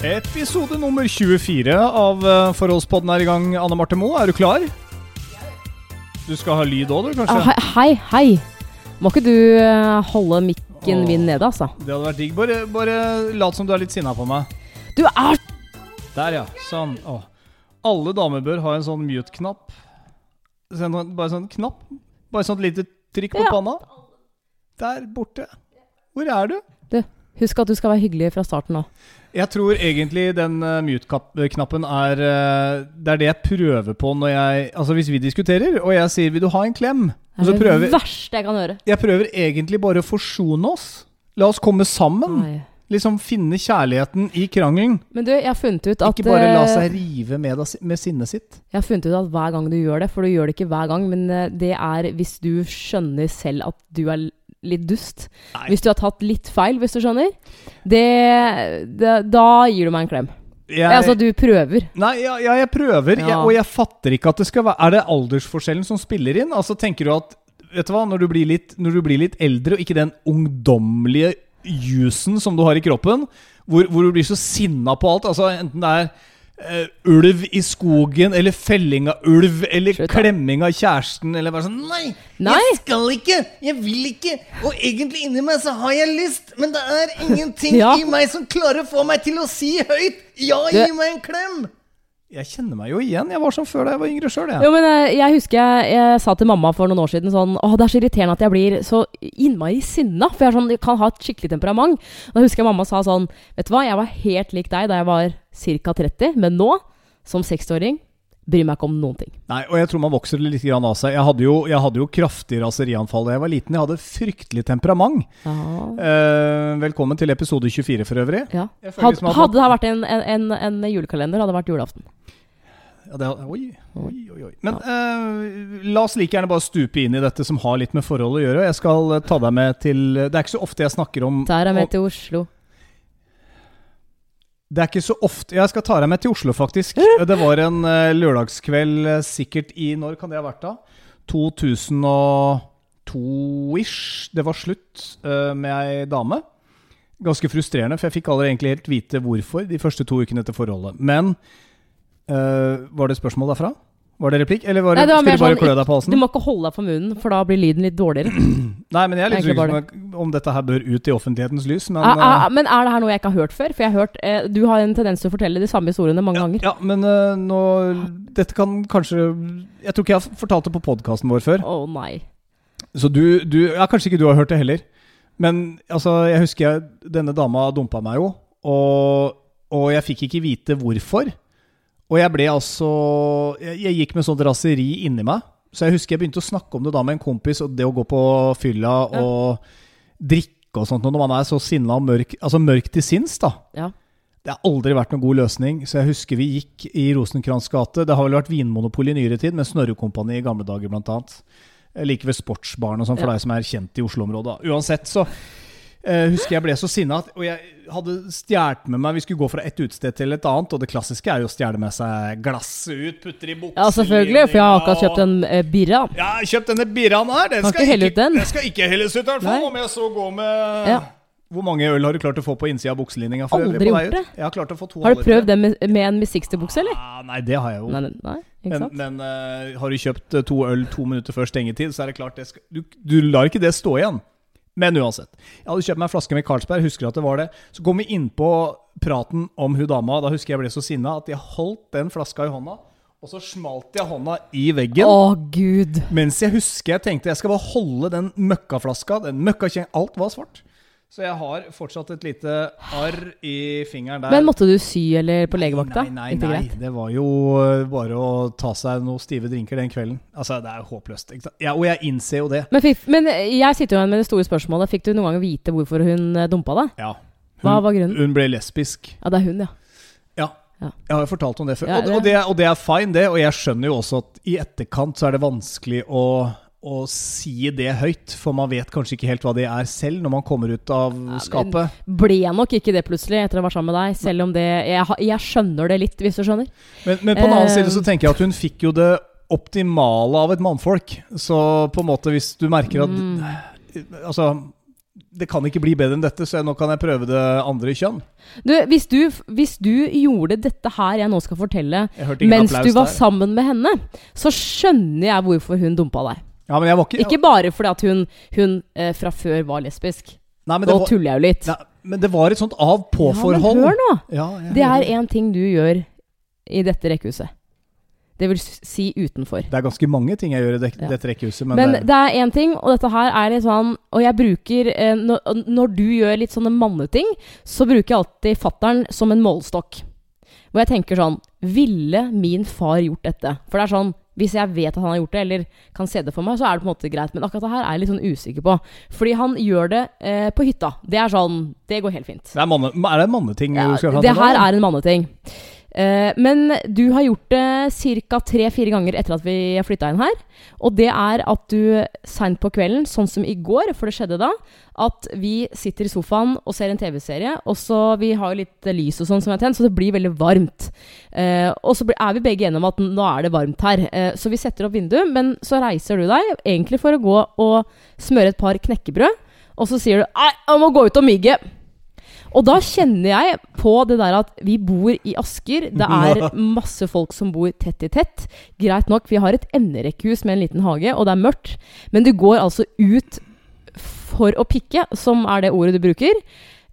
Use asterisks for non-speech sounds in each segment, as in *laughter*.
Episode nummer 24 av eh, Forholdspodden er i gang. Anne Marte Moe, er du klar? Du skal ha lyd òg, du, Ah, kanskje? Hei, hei, hei. Må ikke du eh, holde mikken min nede, altså? Det hadde vært digg. Bare, bare lat som du er litt sinna på meg. Du er Der, ja. Sånn. Åh. Alle damer bør ha en sånn mute-knapp. Bare bare sånn knapp. Bare sånn lite trykk på Ja. panna. Der borte. Hvor er du? du? Husk at du skal være hyggelig fra starten av. Jeg tror egentlig den uh, mute-knappen er uh, Det er det jeg prøver på når jeg Altså hvis vi diskuterer, og jeg sier 'vil du ha en klem', Det er prøver det verste jeg kan høre. Jeg prøver egentlig bare å forsone oss. La oss komme sammen. Nei. Liksom finne kjærligheten i krangelen. Men du, jeg har funnet ut at Ikke bare la eh, seg rive med, med sinnet sitt. Jeg har funnet ut at hver gang du gjør det, for du gjør det ikke hver gang, men eh, det er hvis du skjønner selv at du er litt dust. Nei. Hvis du har tatt litt feil, hvis du skjønner. Det, det Da gir du meg en klem. Jeg, Altså, du prøver. Nei, ja, ja, jeg prøver, jeg, og jeg fatter ikke at det skal være Er det aldersforskjellen som spiller inn? Altså, tenker du at Vet du hva, når du blir litt, når du blir litt eldre, og ikke den ungdommelige jusen som du har i kroppen, hvor, hvor du blir så sinna på alt Altså, enten det er eh, ulv i skogen, eller felling av ulv, eller Slutt, klemming av kjæresten, eller bare sånn Nei! Nei. Jeg skal ikke! Jeg vil ikke! Og egentlig inni meg så har jeg lyst, men det er ingenting *laughs* Ja. i meg som klarer å få meg til å si høyt Ja, gi meg en klem! Jeg kjenner meg jo igjen. Jeg var sånn før da jeg var yngre sjøl, jeg. Jo, men eh, jeg husker jeg, jeg sa til mamma for noen år siden sånn Åh, det er så irriterende at jeg blir så innmari sinna. For jeg, sånn, jeg kan ha et skikkelig temperament. Da husker jeg mamma sa sånn Vet du hva, jeg var helt lik deg da jeg var ca. 30, men nå, som 60-åring, bryr meg ikke om noen ting. Nei, og jeg tror man vokser litt grann av seg. Jeg hadde jo, jeg hadde jo kraftig raserianfall da jeg var liten. Jeg hadde fryktelig temperament. Eh, velkommen til episode 24 for øvrig. ja. Had, liksom hadde det vært en, en, en, en julekalender, hadde det vært julaften. Ja, det, oi, oi, oi, oi. Men eh, la oss like gjerne bare stupe inn i dette som har litt med forhold å gjøre. Jeg skal eh, ta deg med til Det er ikke så ofte jeg snakker om Der er om- til Oslo. Det er ikke så ofte Jeg skal ta deg med til Oslo, faktisk. Det var en eh, lørdagskveld eh, sikkert i Når kan det ha vært, da? 2002-ish. Det var slutt eh, med ei dame. Ganske frustrerende, for jeg fikk aldri egentlig helt vite hvorfor de første to ukene etter forholdet. Men eh, var det spørsmål derfra? Var det replikk? Eller var det, Nei, det var skulle du bare sånn, klø deg på halsen? Du må ikke holde deg for munnen, for da blir lyden litt dårligere. *clears throat* Nei, men jeg er litt usikker på om dette her bør ut i offentlighetens lys. Men, Ah, ah, eh, men er det her noe jeg ikke har hørt før? For jeg har hørt eh, Du har en tendens til å fortelle de samme historiene mange ganger. Ja, men uh, nå Dette kan kanskje Jeg tror ikke jeg har fortalt det på podkasten vår før. Å nei. Så du, du Ja, kanskje ikke du har hørt det heller. Men altså, jeg husker jeg, denne dama dumpa meg jo, og, og jeg fikk ikke vite hvorfor. Og jeg ble altså jeg, jeg gikk med sånt raseri inni meg. Så jeg husker jeg begynte å snakke om det da med en kompis, og det å gå på fylla Ja. og drikke og sånt når man er så sinna og mørk Altså mørk til sinns, da. Ja. Det har aldri vært noen god løsning, så jeg husker vi gikk i Rosenkrantz gate. Det har vel vært vinmonopol i nyere tid, med Snorre Kompani i gamle dager, blant annet. Like ved Sportsbaren og sånn, for Ja. deg som er kjent i Oslo-området. Uansett, så eh, husker jeg ble så sinna, at- og jeg hadde stjålet med meg Vi skulle gå fra et utested til et annet, og det klassiske er jo å stjele med seg glasset ut, putte i buksa ja, selvfølgelig. For jeg har akkurat kjøpt en eh, birra. Ja, kjøpt denne birraen her. Den skal ikke den. Den skal ikke helles ut, i hvert fall. Om jeg så går med Ja. Hvor mange øl har du klart å få på innsida av bukselinninga? Aldri gjort det. Jeg har klart å få to Har du prøvd det med, med en Miss 60-bukse, eller? Ah, nei, det har jeg jo. Nei, nei, nei, ikke men men uh, har du kjøpt eh, to øl to minutter før stengetid, så er det klart det skal, du, du lar ikke det stå igjen. Men uansett. Jeg hadde kjøpt meg en flaske med Carlsberg, husker at det var det. Så kom vi innpå praten om hun dama. Da husker jeg ble så sinna at jeg holdt den flaska i hånda, og så smalt jeg hånda i veggen. Å, gud. Mens jeg husker jeg tenkte jeg skal bare holde den møkkaflaska. Den møkkakjeng, Alt var svart. Så jeg har fortsatt et lite arr i fingeren der. Men måtte du sy eller på legevakta? Nei, nei, nei. nei. Det var jo eh, bare å ta seg noen stive drinker den kvelden. Altså, Det er jo håpløst. Ja, og jeg innser jo det. Men, fikk, men jeg sitter jo igjen med det store spørsmålet. Fikk du noen gang vite hvorfor hun eh, dumpa deg? Ja. Hva var grunnen? hun ble lesbisk. Ja, det er hun, ja. Ja. Ja. Jeg har jo fortalt om det før. Ja, og, og, det, og det er fine, det. Og jeg skjønner jo også at i etterkant så er det vanskelig å, å si det høyt. For man vet kanskje ikke helt hva det er selv, når man kommer ut av skapet. Ble nok ikke det plutselig etter å ha vært sammen med deg. Selv om det Jeg, jeg skjønner det litt, hvis du skjønner. Men, men på den annen Eh, side så tenker jeg at hun fikk jo det optimale av et mannfolk. Så på en måte, hvis du merker at Mm. Altså det kan ikke bli bedre enn dette, så nå kan jeg prøve det andre kjønn. Du, hvis du, hvis du gjorde dette her jeg nå skal fortelle, Jeg mens du var der. sammen med henne, så skjønner jeg hvorfor hun dumpa deg. Ja, men jeg var ikke, Ikke bare fordi at hun, hun eh, fra før var lesbisk. Nei, Nå var, tuller jeg jo litt. nei, men det var et sånt av-på-forhold. hør nå! Ja, Det er én ting du gjør i dette rekkehuset. Det vil si utenfor. Det er ganske mange ting jeg gjør i Ja. dette rekkehuset, men, Men det er én ting, og dette her er litt sånn Og jeg bruker eh, når, når du gjør litt sånne manneting, så bruker jeg alltid fattern som en målestokk. Hvor jeg tenker sånn Ville min far gjort dette? For det er sånn Hvis jeg vet at han har gjort det, eller kan se det for meg, så er det på en måte greit. Men akkurat det her er jeg litt sånn usikker på. Fordi han gjør det eh, på hytta. Det er sånn Det går helt fint. det er, manne, er det en manneting Ja, det her er en manneting. Eh, men du har gjort det ca. tre-fire ganger etter at vi har flytta inn her. Og det er at du seint på kvelden, sånn som i går, for det skjedde da, at vi sitter i sofaen og ser en TV-serie, og så Vi har jo litt lys og sånn som er tent, så det blir veldig varmt. Eh, og så er vi begge enige om at nå er det varmt her. Eh, så vi setter opp vinduet, men så reiser du deg egentlig for å gå og smøre et par knekkebrød, og så sier du 'Nei, jeg må gå ut og migge'. Og da kjenner jeg på det der at vi bor i Asker. Det *laughs* er masse folk som bor tett i tett. Greit nok, vi har et enderekkehus med en liten hage, og det er mørkt. Men du går altså ut for å pikke, som er det ordet du bruker,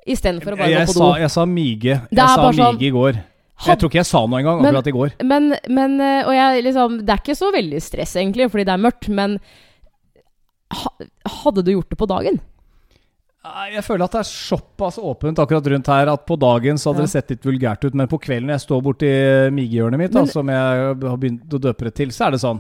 istedenfor å bare jeg, gå på sa, do. jeg sa mige. Det Jeg sa sånn- mige i går. Jeg tror ikke jeg sa noe engang akkurat i går. Men, men eh, Og jeg liksom Det er ikke så veldig stress, egentlig, fordi det er mørkt, men hadde du gjort det på dagen? Jeg føler at det er såpass åpent akkurat rundt her at på dagen så hadde det sett litt vulgært ut, men på kvelden jeg står borti migehjørnet mitt, da, som jeg har begynt å døpe det til, så er det sånn.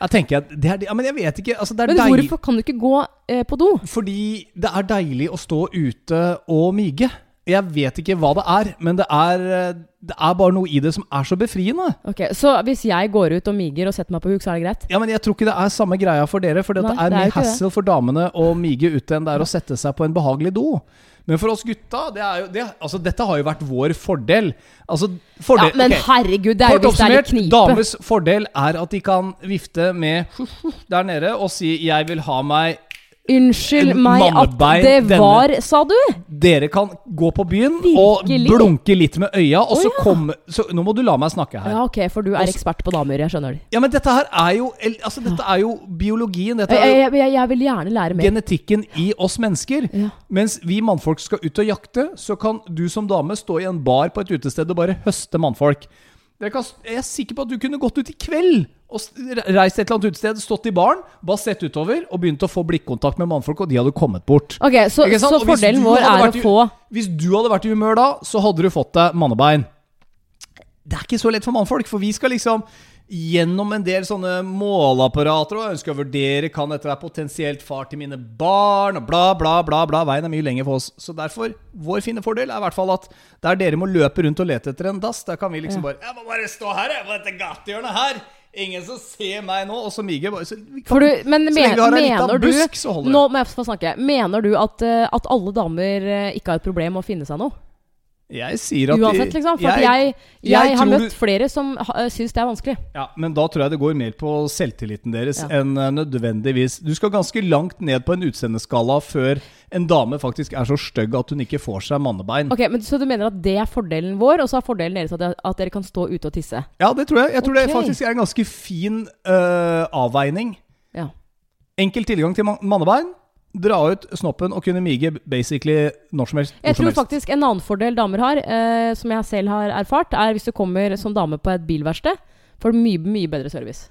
Jeg tenker at det er, Ja, men jeg vet ikke. Altså, Men hvorfor kan du ikke gå eh, på do? Fordi det er deilig å stå ute og mige. Jeg vet ikke hva det er, men det er, eh, det er bare noe i det som er så befriende. Ok, Så hvis jeg går ut og miger og setter meg på huk, så er det greit? Ja, men Jeg tror ikke det er samme greia for dere. For det er det er det. hassle for damene å mige ute enn det er å sette seg på en behagelig do. Men for oss gutta det jo, det, altså, Dette har jo vært vår fordel. Altså, fordel Ja, men okay. herregud, det er jo hvis det er litt oppsummert, knipe. dames fordel er at de kan vifte med *laughs* der nede og si 'jeg vil ha meg' Unnskyld meg meg at det denne- var, sa du? Dere kan gå på byen Virkelig? og blunke litt med øya, og så ja. komme så, Nå må du la meg snakke her. Ja, ok, for du er ekspert på damer, jeg skjønner det. Ja, men dette her er jo Altså, dette er jo biologien. Dette er jo jeg, jeg, jeg vil gjerne lære mer. genetikken i oss mennesker. Ja. Mens vi mannfolk skal ut og jakte, så kan du som dame stå i en bar på et utested og bare høste mannfolk. Jeg er sikker på at du kunne gått ut i kveld og reist et eller annet utested, stått i baren, bare sett utover og begynt å få blikkontakt med mannfolk, og de hadde kommet bort. Ok, Så, så fordelen vår er å få Hvis du hadde vært i humør da, så hadde du fått deg mannebein. Det er ikke så lett for mannfolk, for vi skal liksom gjennom en del sånne måleapparater og ønsker å vurdere kan dette være potensielt far til mine barn, og bla, bla, bla. bla. Veien er mye lenger for oss. Så derfor, vår fine fordel er i hvert fall at der dere må løpe rundt og lete etter en dass, der kan vi liksom bare Jeg må bare stå her, jeg, på dette gatehjørnet her. Ingen som ser meg nå. Og så miger bare så, vi kan- for du, Men Så lenge vi har en liten du busk, så holder det. Nå må jeg få snakke. Mener du at, eh, at alle damer eh, ikke har et problem med å finne seg noe? Jeg sier at Uansett, liksom. For at jeg, jeg, jeg har møtt møtt flere som uh, syns det er vanskelig. Ja, Men da tror jeg det går mer på selvtilliten deres Ja. enn eh, nødvendigvis Du skal ganske langt ned på en utseendeskala før en dame faktisk er så stygg at hun ikke får seg mannebein. Ok, men Så du mener at det er fordelen vår, og så er fordelen deres at, at dere kan stå ute og tisse? Ja, det tror jeg. Jeg tror okay. det faktisk er en ganske fin uh, avveining. Ja. Enkel tilgang til man mannebein. Dra ut snoppen og kunne mige basically når som helst. Jeg tror helst. faktisk en annen fordel damer har, eh, som jeg selv har erfart, er hvis du kommer som dame på et bilverksted, får du mye, mye bedre service.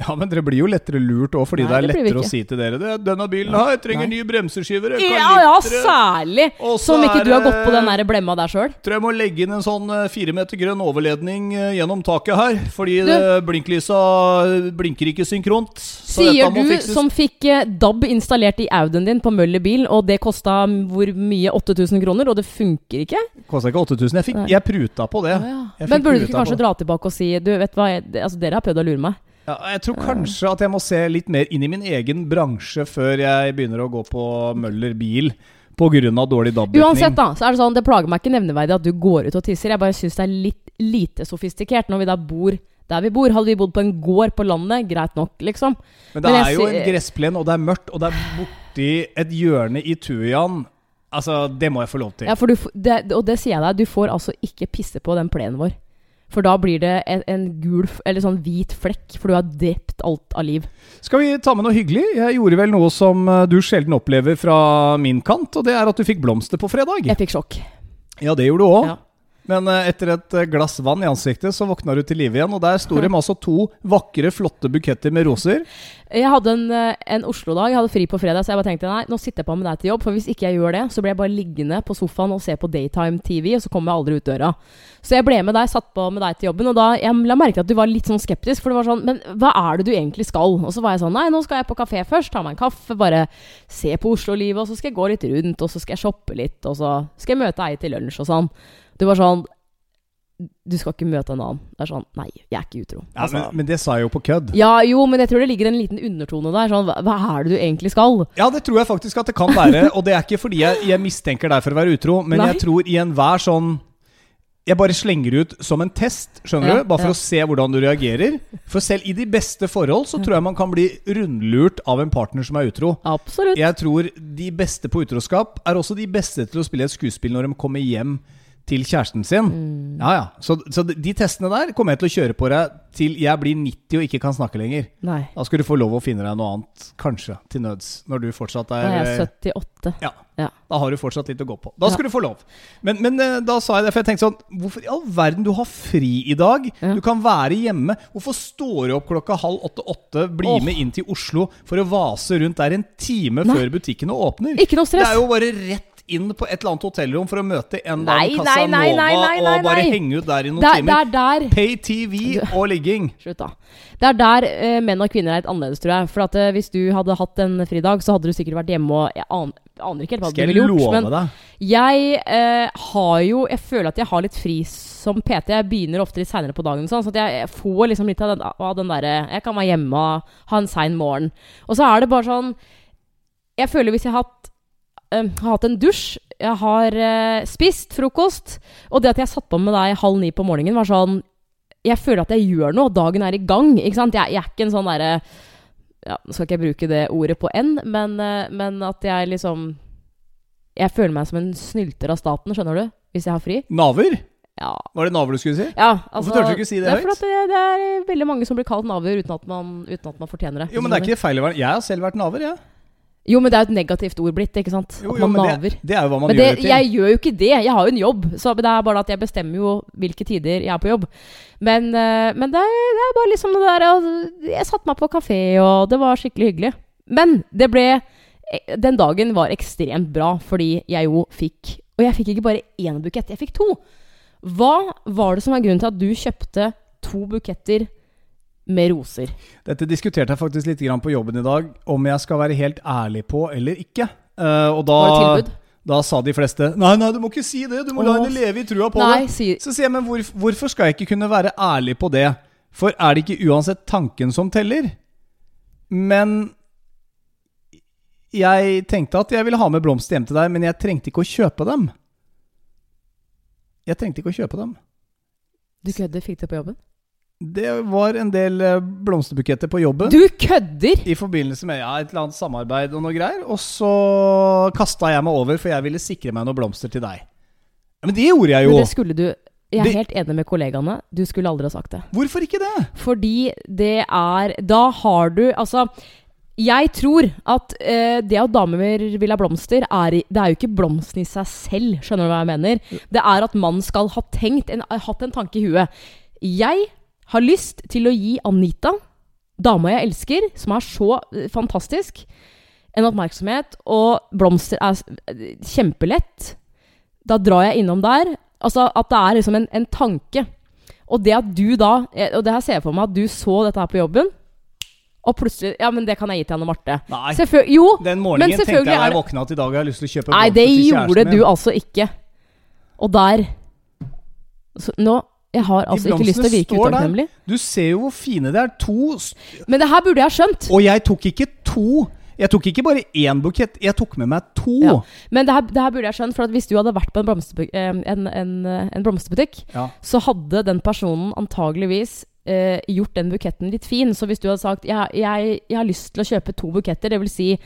Ja, men dere blir jo lettere lurt òg, fordi Nei, det er det lettere å si til dere det. 'Denne bilen her trenger Nei. nye bremseskiver'. Ja, ja, særlig! Som ikke du har gått på den der blemma der sjøl. Tror jeg må legge inn en sånn eh, fire meter grønn overledning eh, gjennom taket her. Fordi Du- blinklysa blinker ikke synkront. Så Sier du fikses. som fikk eh, DAB installert i Audien din på Møller bil, og det kosta hvor mye? 8000 kroner, og det funker ikke? Kosta ikke 8000. Jeg, fikk, jeg pruta på det. Ja, ja. Men burde du ikke kanskje dra tilbake og si Du, vet hva, jeg, altså, dere har prøvd å lure meg. Ja, jeg tror kanskje at jeg må se litt mer inn i min egen bransje før jeg begynner å gå på Møller bil pga. dårlig DAB-dekning. Uansett, da, så er det sånn, det plager meg ikke nevneverdig at du går ut og tisser. Jeg bare syns det er litt lite sofistikert når vi da bor der vi bor. Hadde vi bodd på en gård på landet, greit nok, liksom. Men det Men er jo en gressplen, og det er mørkt, og det er borti et hjørne i Tujan. Altså, det må jeg få lov til. Ja, du, det, og det sier jeg deg, du får altså ikke pisse på den plenen vår. For da blir det en, en gul, eller sånn hvit flekk, for du har drept alt av liv. Skal vi ta med noe hyggelig? Jeg gjorde vel noe som eh, du sjelden opplever fra min kant, og det er at du fikk blomster på fredag. Jeg fikk sjokk. Ja, det gjorde du òg. Ja. Men eh, etter et eh, glass vann i ansiktet, så våkna du til live igjen. Og der sto det *laughs* altså to vakre, flotte buketter med roser. Jeg hadde en, eh, en Oslo-dag, jeg hadde fri på fredag, så jeg bare tenkte nei, nå sitter jeg på med deg til jobb. For hvis ikke jeg gjør det, så blir jeg bare liggende på sofaen og se på Daytime TV, og så kommer jeg aldri ut døra. Så jeg ble med deg, satt på med deg til jobben, og da jeg la merke til at du var litt sånn skeptisk. For det var sånn Men hva er det du egentlig skal? Og så var jeg sånn Nei, nå skal jeg på kafé først, ta meg en kaffe, bare se på Oslo-livet, og så skal jeg gå litt rundt, og så skal jeg shoppe litt, og så skal jeg møte ei til lunsj og sånn. Du var sånn Du skal ikke møte en annen. Det er sånn Nei, jeg er ikke utro. Ja, Altså- men, men det sa jeg jo på kødd. ja, jo, men jeg tror det ligger en liten undertone der. Sånn, hva, hva er det du egentlig skal? Ja, det tror jeg faktisk at det kan være. *laughs* Og det er ikke fordi jeg, jeg mistenker deg for å være utro, men Nei. jeg tror i enhver sånn Jeg bare slenger ut som en test, skjønner Ja, du? Bare for ja. å se hvordan du reagerer. For selv i de beste forhold så tror jeg man kan bli rundlurt av en partner som er utro. Absolutt. Jeg tror de beste på utroskap er også de beste til å spille et skuespill når de kommer hjem til kjæresten sin. Mm. Ja, ja. Så, så de testene der kommer jeg til å kjøre på deg til jeg blir 90 og ikke kan snakke lenger. Nei. Da skal du få lov å finne deg noe annet, kanskje, til nøds. Når du fortsatt Da er er jeg 78. Ja. Ja. Da har du fortsatt litt å gå på. Da skal du få lov. Men, men eh, da sa jeg det, for jeg tenkte sånn Hvorfor i all verden du har fri i dag? Du kan være hjemme. Hvorfor står du opp klokka halv åtte-åtte, blir oh. med inn til Oslo for å vase rundt der en time Nei. før butikkene åpner? Ikke noe stress. Det er jo bare rett inn på et eller annet hotellrom for å møte en eller annen Casanova og bare henge ut der i noen Det er, timer. Der, der Pay TV og ligging. *laughs* Slutt, da. Det er der uh, menn og kvinner er litt annerledes, tror jeg. For at uh, hvis du hadde hatt en fridag, så hadde du sikkert vært hjemme og Jeg an, aner ikke helt hva du Skal jeg ville gjort. love deg? jeg eh, har jo Jeg føler at jeg har litt fri som PT. Jeg begynner ofte litt seinere på dagen, sånn, så jeg får liksom litt av den, av den derre Jeg kan være hjemme og ha en sein morgen. Og så er det bare sånn Jeg føler hvis jeg har hatt, har hatt en dusj, jeg har uh, spist frokost, og det at jeg satt på med deg halv ni på morgenen, var sånn Jeg føler at jeg gjør noe, dagen er i gang. Ikke sant? Jeg, jeg er ikke en sånn derre ja, Nå skal ikke jeg bruke det ordet på N, men, uh, men at jeg liksom Jeg føler meg som en snylter av staten, skjønner du? Hvis jeg har fri. Naver? Ja. Var det naver du skulle si? ja altså, Hvorfor turte du ikke si det det høyt? det, det er veldig mange som blir kalt naver uten at man, uten at man fortjener det. Jo, men det er ikke feil å være Jeg har selv vært naver, jeg. Jo, men det er jo et negativt ord blitt, ikke sant? Jo, at man naver. det, det er jo hva man Men det, gjør det til. jeg gjør jo ikke det. Jeg har jo en jobb. Så det er bare at jeg bestemmer jo hvilke tider jeg er på jobb. Men, eh, men det, er, det er bare liksom det der Jeg satte meg på kafé, og det var skikkelig hyggelig. Men det ble eh, Den dagen var ekstremt bra, fordi jeg jo fikk Og jeg fikk ikke bare én bukett, jeg fikk to. Hva var det som var grunnen til at du kjøpte to buketter med roser? Dette diskuterte jeg faktisk litt grann på jobben i dag, om jeg skal være helt ærlig på eller ikke. Eh, og da, da sa de fleste Nei, nei, du må ikke si det! Du må la Åh. henne leve i trua på Nei, det. si Så sier jeg, men hvor, hvorfor skal jeg ikke kunne være ærlig på det? For er det ikke uansett tanken som teller? Men jeg tenkte at jeg ville ha med blomster hjem til deg, men jeg trengte ikke å kjøpe dem. Jeg trengte ikke å kjøpe dem. Du kødder? Fikk det på jobben? Det var en del eh, blomsterbuketter på jobben. Du kødder! I forbindelse med ja, et eller annet samarbeid og noe greier. Og så kasta jeg meg over, for jeg ville sikre meg noen blomster til deg. Ja, men det gjorde jeg jo! Men det skulle du Jeg er Det- helt enig med kollegaene. Du skulle aldri ha sagt det. Hvorfor ikke det? Fordi det er Da har du Altså, jeg tror at eh, det at damer vil ha blomster, er, det er jo ikke blomsten i seg selv. Skjønner du hva jeg mener? Det er at man skal ha tenkt en, hatt en tanke i huet. Jeg har lyst til å gi Anita, dama jeg elsker, som er så eh, fantastisk, en oppmerksomhet, og blomster er eh, kjempelett. Da drar jeg innom der. Altså at det er liksom en, en tanke. Og det at du da eh, Og det her ser jeg for meg at du så dette her på jobben, og plutselig Ja, men det kan jeg gi til Anne Marte. Nei. Selvføl jo! Den morgenen tenkte jeg da jeg våkna at i dag har jeg lyst til å kjøpe blomster til kjæresten. Nei, det gjorde du altså ikke. Og der så, Nå Jeg har altså ikke lyst til å virke utakknemlig. Du ser jo hvor fine det er. To Men det her burde jeg ha skjønt. Og jeg tok ikke to. Jeg tok ikke bare én bukett, jeg tok med meg to. Ja. Men det her, det her burde jeg skjønt, for hvis du hadde vært på en, eh, en, en, eh, en blomsterbutikk, Ja. så hadde den personen antageligvis eh, gjort den buketten litt fin. Så hvis du hadde sagt jeg, jeg, jeg har lyst til å kjøpe to buketter, det vil si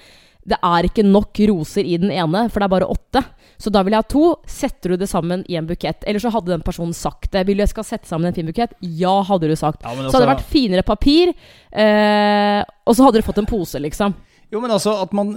det er ikke nok roser i den ene, for det er bare åtte. Så da vil jeg ha to. Setter du det sammen i en bukett? Eller så hadde den personen sagt det. Vil du jeg skal sette sammen en fin bukett? Ja, hadde du sagt. Ja, også... Så hadde det altså- vært finere papir, eh, og så hadde du fått en pose, liksom. Jo, men altså at man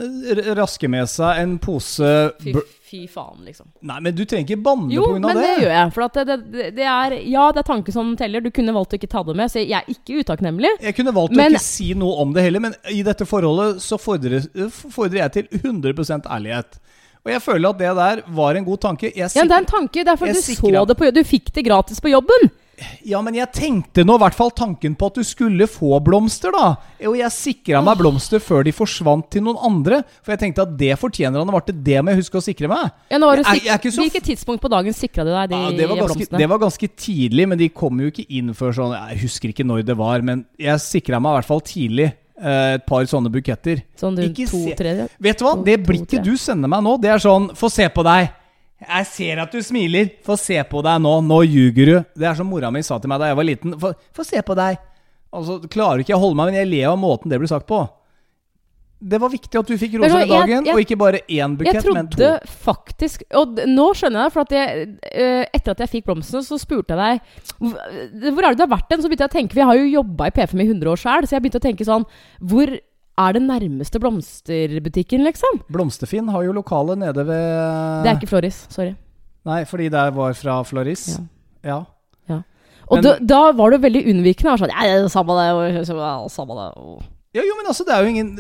rasker med seg en pose Fy, fy faen, liksom. Nei, men du trenger ikke banne pga. på grunn men det. det. gjør jeg. For det, det, det er Ja, det er tanken som teller. Du kunne valgt å ikke ta det med, så jeg er ikke utakknemlig. Jeg kunne valgt Men- å ikke si noe om det heller, men i dette forholdet så fordrer, fordrer jeg til 100% ærlighet. Og jeg føler at det der var en god tanke. Jeg Ja, det er en tanke. Det er fordi du sikrer- så det på. Du fikk det gratis på jobben. Ja, men jeg tenkte nå i hvert fall tanken på at du skulle få blomster, da. Og jeg sikra meg blomster før de forsvant til noen andre. For jeg tenkte at det fortjener han. og ble det må jeg huske å sikre meg. Ja, nå var Jeg jeg er så Hvilket tidspunkt på dagen sikra du deg de Ja, det, var ganske, blomstene? det var ganske tidlig, men de kom jo ikke inn før sånn Jeg husker ikke når det var, men jeg sikra meg i hvert fall tidlig eh, et par sånne buketter. sånn rundt to-tre? Vet du hva? To- Det blikket to, du sender meg nå, det er sånn Få se på deg. Jeg ser at du smiler. Få se på deg nå. Nå ljuger du. Det er som mora mi sa til meg da jeg var liten. Få, få se på deg. Altså, klarer ikke jeg å holde meg, men jeg ler av måten det blir sagt på. Det var viktig at du fikk rosa i dagen, jeg- jeg- og ikke bare én bukett, Jeg men to. trodde faktisk Og nå skjønner jeg det, for at jeg, eh, etter at jeg fikk blomstene, så spurte jeg deg "Hvor hvor er det du har vært hen? Så begynte jeg å tenke For jeg har jo jobba i P5 i 100 år sjøl, så jeg begynte å tenke sånn Hvor er det nærmeste blomsterbutikken, liksom? Blomsterfinn har jo lokale nede ved Det er ikke Floris. Sorry. Nei, fordi det var fra Floris. Ja. Og Men- da, da var du veldig unnvikende. Sånn, ja, er samme det, og, samme det. Ja, jo, men altså, det er jo ingen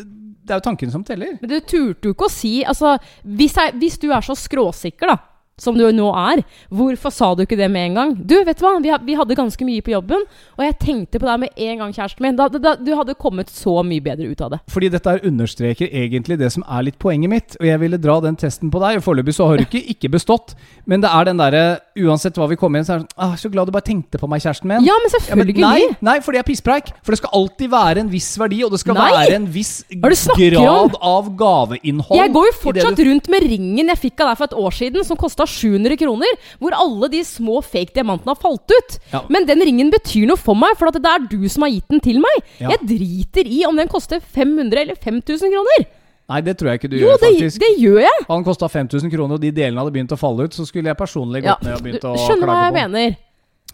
Det er jo tanken som teller. Men du turte jo ikke å si altså, hvis, jeg, hvis du er så skråsikker, da, som du nå er, hvorfor sa du ikke det med en gang? Du, vet du hva, vi, vi hadde ganske mye på jobben, og jeg tenkte på deg med en gang, kjæresten min. Da, da, du hadde kommet så mye bedre ut av det. Fordi dette understreker egentlig det som er litt poenget mitt. Og jeg ville dra den testen på deg. Foreløpig så har du ikke ikke bestått. Men det er den derre Uansett hva vi kommer igjen, så er det sånn ah, Så glad du bare tenkte på meg, kjæresten min. Ja, men Ja, men selvfølgelig. nei, nei, for det er pisspreik. For det skal alltid være en viss verdi, og det skal Nei! være en viss grad grad av gaveinnhold. Jeg går jo fortsatt rundt med ringen jeg fikk av deg for et år siden, som kosta 700 kroner, hvor alle de små fake diamantene har falt ut. Ja. Men den ringen betyr noe for meg, for at det er du som har gitt den til meg. Ja. Jeg driter i om den koster 500 eller 5000 kroner. Nei, det tror jeg ikke du Jo, gjør, det, faktisk. det gjør jeg. Han kosta 5000 kroner, og de delene hadde begynt å falle ut. Så skulle jeg personlig Ja, gått ned og begynt å skjønner hva klage jeg mener.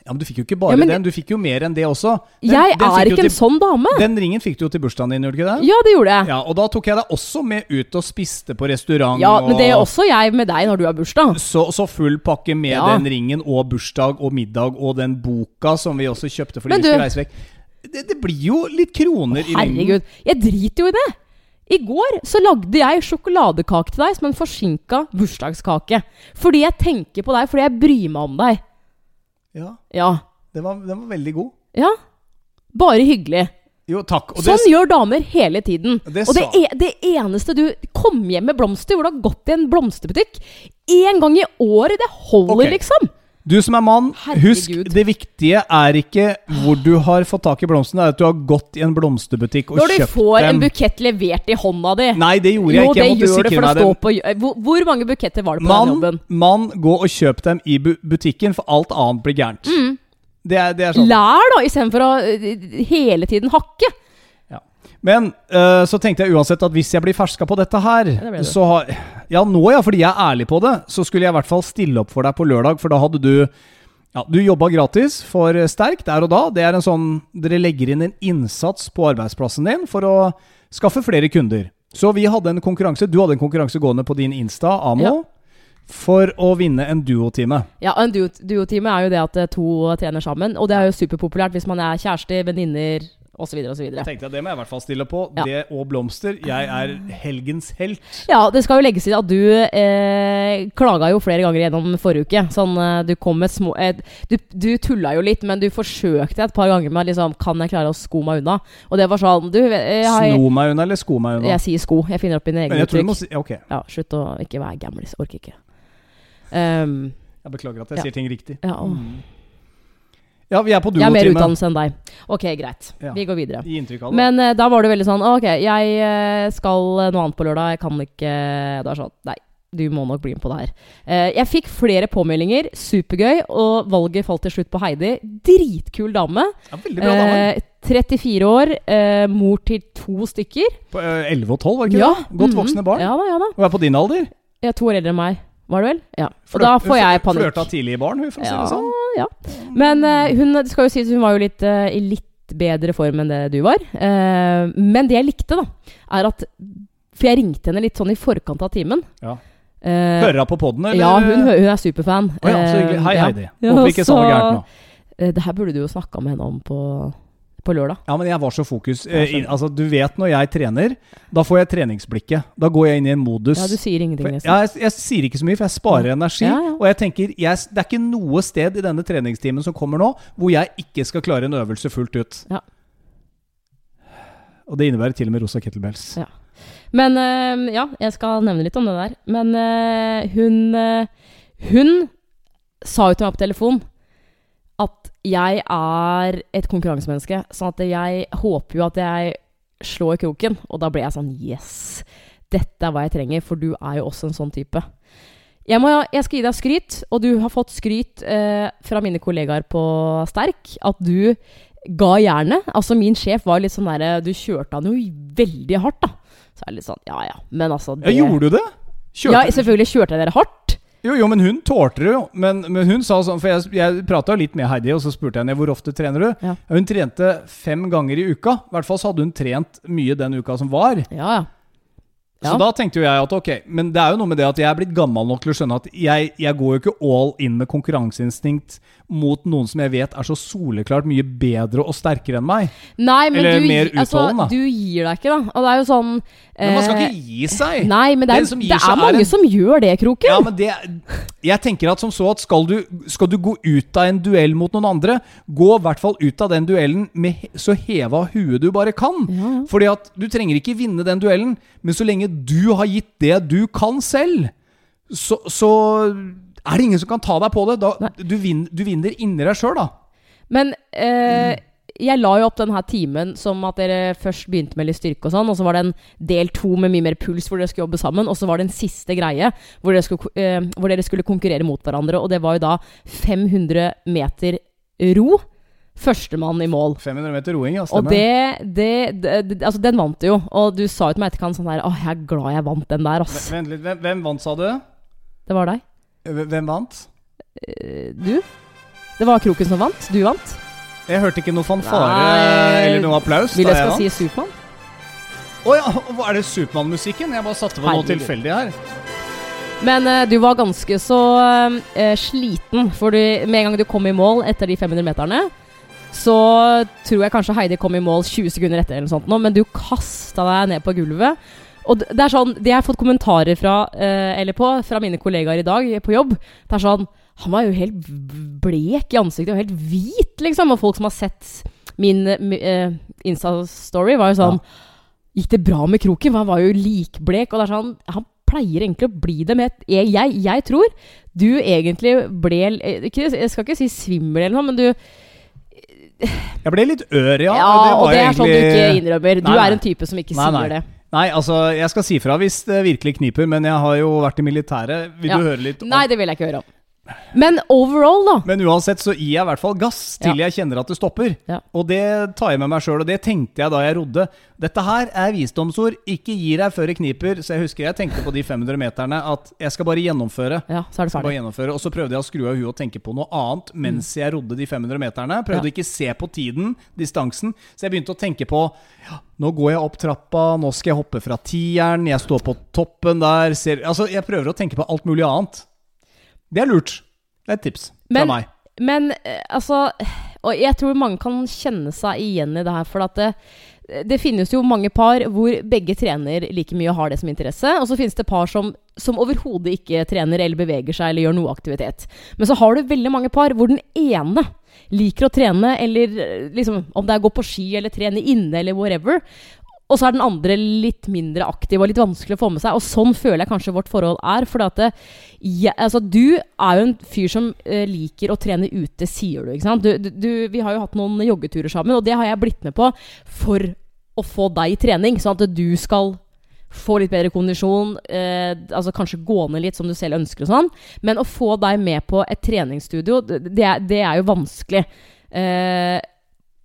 Ja, Men du fikk jo ikke bare Ja, men- den, du fikk jo mer enn det også. Den, Jeg den er ikke til, en sånn dame. Den ringen fikk du jo til bursdagen din, gjorde du ikke det? Ja, det gjorde jeg. Ja, og da tok jeg deg også med ut og spiste på restaurant. Ja, men det er også jeg med deg når du har bursdag. så, så full pakke med Ja. den ringen og bursdag og middag og den boka som vi også kjøpte fordi Men vi skulle reise vekk. Det, det blir jo litt kroner i ringen. Herregud. Jeg driter jo i det. I går så lagde jeg sjokoladekake til deg som en forsinka bursdagskake. Fordi jeg tenker på deg, fordi jeg bryr meg om deg. Ja, Ja. den var, den var veldig god. Ja. Bare hyggelig. Jo, takk. Og Sånn det, gjør damer hele tiden. Det og det, sa- e det eneste du Kom hjem med blomster hvor du har gått i en blomsterbutikk én gang i året, det holder, okay. liksom. Du som er mann, husk det viktige er ikke hvor du har fått tak i blomstene, det er at du har gått i en blomsterbutikk og kjøpt dem. Når du får dem. en bukett levert i hånda di. Nei, det gjorde jeg ikke. det Jeg måtte det, sikre for det meg står på hvor, hvor mange buketter var det på den jobben? mann, gå og kjøp dem i bu butikken, for alt annet blir gærent. Mm. Det, er, det er sånn. Lær, da, istedenfor å øh, hele tiden hakke. Ja. Men uh, så tenkte jeg uansett at hvis jeg blir ferska på dette her, det så har Ja, nå ja, fordi jeg er ærlig på det, så skulle jeg i hvert fall stille opp for deg på lørdag, for da hadde du ja, Du jobba gratis for Sterk der og da. Det er en sånn Dere legger inn en innsats på arbeidsplassen din for å skaffe flere kunder. Så vi hadde en konkurranse Du hadde en konkurranse gående på din Insta, Amo, Ja. for å vinne en duotime. Ja, En duo- duotime er jo det at to trener sammen, og det er jo superpopulært hvis man er kjærester, venninner osv. osv. Tenkte jeg Det må jeg i hvert fall stille på. Ja. Det og blomster. Jeg er helgens helt. Ja, det skal jo legges til at du eh, klaga jo flere ganger gjennom forrige uke. Sånn, eh, du kom med små eh, du, du tulla jo litt, men du forsøkte et par ganger med liksom Kan jeg klare å sko meg unna? Og det var sånn Du, eh, jeg, Sno meg unna eller sko meg unna? jeg sier sko. Jeg finner opp mine egne jeg uttrykk. si okay. Ok, Ja, slutt å ikke være gamlis. Orker ikke. Um, jeg beklager at jeg Ja. sier ting riktig. ja, å. Ja, vi er på Jeg har mer utdannelse enn deg. Ok, greit. Ja. Vi går videre. Gi inntrykk av det. Men uh, da var det veldig sånn Ok, jeg eh, skal noe annet på lørdag. Jeg kan ikke Da er sånn Nei. du må nok bli med på det her. Uh, jeg fikk flere påmeldinger. Supergøy. Og valget falt til slutt på Heidi. Dritkul dame. Ja, veldig bra dame. Eh, 34 år, eh, mor til to stykker. På eh, 11 og 12, var det ikke Ja, det? Godt mhm. voksne barn. Ja da, ja da. Og er på din alder. Jeg er to år eldre enn meg. Var det vel? Ja. Og da får jeg panikk. Flørta tidlig i barn, hun, for å si det sånn. ja. Men uh, hun det skal jo sies hun var jo litt, uh, i litt bedre form enn det du var. Uh, men det jeg likte, da, er at For jeg ringte henne litt sånn i forkant av timen. Ja. Eh, Hører hun på poden, eller? ja, hun, hun er superfan. Oh, ja, så hyggelig. Hei. Heidi. Ja, Håper ikke så, noe så- gærent nå. Eh, det her burde du jo snakka med henne om på, på lørdag. Ja, men jeg var så fokus. Eh, altså, du vet når jeg trener, da får jeg treningsblikket. Da går jeg inn i en modus. Ja, du sier ingenting, nesten. ja, jeg, jeg sier ikke så mye, for jeg sparer energi. Ja, ja. Og jeg tenker, jeg, det er ikke noe sted i denne treningstimen som kommer nå, hvor jeg ikke skal klare en øvelse fullt ut. Ja. Og det innebærer til og med rosa kettlebells. Ja. Men øh, ja, jeg skal nevne litt om det der. Men øh, hun øh, Hun sa jo til meg på telefon at jeg er et konkurransemenneske. Sånn at jeg håper jo at jeg slår kroken. Og da ble jeg sånn Yes! Dette er hva jeg trenger, for du er jo også en sånn type. Jeg, må, jeg skal gi deg skryt, og du har fått skryt eh, fra mine kollegaer på Sterk. At du ga jernet. Altså, min sjef var litt sånn derre Du kjørte han jo veldig hardt, da. Så er det litt sånn Ja ja, men altså Ja, gjorde du det? Ja, selvfølgelig kjørte jeg dere hardt. Jo, jo, men hun tålte det jo. Men, men hun sa sånn For jeg, jeg prata litt med Heidi, og så spurte jeg henne hvor ofte trener du. Ja. Hun trente fem ganger i uka. I hvert fall så hadde hun trent mye den uka som var. Ja, ja. Så da tenkte jo jeg at ok, men det er jo noe med det at jeg er blitt gammel nok til å skjønne at jeg, jeg går jo ikke all in med konkurranseinstinkt mot noen som jeg vet er så soleklart mye bedre og sterkere enn meg. Nei, men Eller du, mer altså, du gir deg ikke, da. Og det er jo sånn Men man skal eh, ikke gi seg! Nei, men det er, det er er mange en- som gjør det, Kroken. Ja, men det Jeg tenker at som så at skal du, skal du gå ut av en duell mot noen andre, gå i hvert fall ut av den duellen med så heva huet du bare kan. Ja, ja. Fordi at du trenger ikke vinne den duellen, men så lenge du har gitt det du kan selv, så, så er det ingen som kan ta deg på det. Da, du, vin, du vinner inni deg sjøl, da. Men eh, jeg la jo opp denne timen som at dere først begynte med litt styrke og sånn, og så var det en del to med mye mer puls hvor dere skulle jobbe sammen, og så var det en siste greie hvor dere skulle, eh, hvor dere skulle konkurrere mot hverandre, og det var jo da 500 meter ro. Førstemann i mål. 500 meter roing, ja. Og Stemmer. det, det, det, det Altså, den vant du jo. Og du sa jo til meg etterkant sånn her Åh, jeg er glad jeg vant den der, ass. Vent litt, hvem, hvem vant, sa du? Det var deg. Hvem vant? Eh, Du? Det var Kroken som vant. Du vant. Jeg hørte ikke noe fanfare eller noe applaus. Vil da jeg skal vant. si Supermann? Å ja, hva er det Supermann-musikken? Jeg bare satte på noe tilfeldig her. Men uh, du var ganske så uh, sliten, for du, med en gang du kom i mål etter de 500 meterne, så tror jeg kanskje Heidi kom i mål 20 sekunder etter, eller noe sånt nå, men du kasta deg ned på gulvet. Og det er sånn, det jeg har fått kommentarer fra, eh, eller på, fra mine kollegaer i dag på jobb, det er sånn Han var jo helt blek i ansiktet og helt hvit, liksom. Og folk som har sett min uh, Insta-story, var jo sånn Gikk det bra med kroken? Han var jo likblek. Og det er sånn Han pleier egentlig å bli det, med jeg, jeg, jeg tror du egentlig ble eh, Jeg skal ikke si svimmel eller noe, men du Jeg ble litt ør, ja. Ja, var og det er er sånn du ikke innrømmer. Du Nei, nei. er en type som ikke nei. sier det. Nei, altså, jeg skal si fra hvis det virkelig kniper, men jeg har jo vært i militæret. Vil Ja. du høre litt om Nei, det vil jeg ikke høre om. Men overall, da. Men uansett så gir jeg i hvert fall gass til jeg kjenner at det stopper. Ja. Og det tar jeg med meg sjøl, og det tenkte jeg da jeg rodde. Dette her er visdomsord. Ikke gi deg før det kniper. Så jeg husker jeg tenkte på de 500 meterne at jeg skal bare gjennomføre. Ja, så er det ferdig. gjennomføre. Og så prøvde jeg å skru av huet og tenke på noe annet mens jeg rodde de 500 meterne. Prøvde Ja. ikke se på tiden, distansen. Så jeg begynte å tenke på ja, nå går jeg opp trappa, nå skal jeg hoppe fra tieren, jeg står på toppen der ser, Altså, jeg prøver å tenke på alt mulig annet. Det er lurt. Det er et tips fra Men- meg. Men eh, altså Og jeg tror mange kan kjenne seg igjen i det her, for at det, det finnes jo mange par hvor begge trener like mye og har det som interesse, og så finnes det par som, som overhodet ikke trener eller beveger seg eller gjør noe aktivitet. Men så har du veldig mange par hvor den ene liker å trene, eller eh, liksom Om det er gå på ski eller trene inne eller whatever. Og så er den andre litt mindre aktiv og litt vanskelig å få med seg. Og sånn føler jeg kanskje vårt forhold er. For jeg, altså, du er jo en fyr som uh, liker å trene ute, sier du. ikke sant? Du, du, vi har jo hatt noen joggeturer sammen, og det har jeg blitt med på for å få deg i trening. Sånn at du skal få litt bedre kondisjon, uh, altså kanskje gå ned litt som du selv ønsker og sånn. Men å få deg med på et treningsstudio, det, det er jo vanskelig. Uh,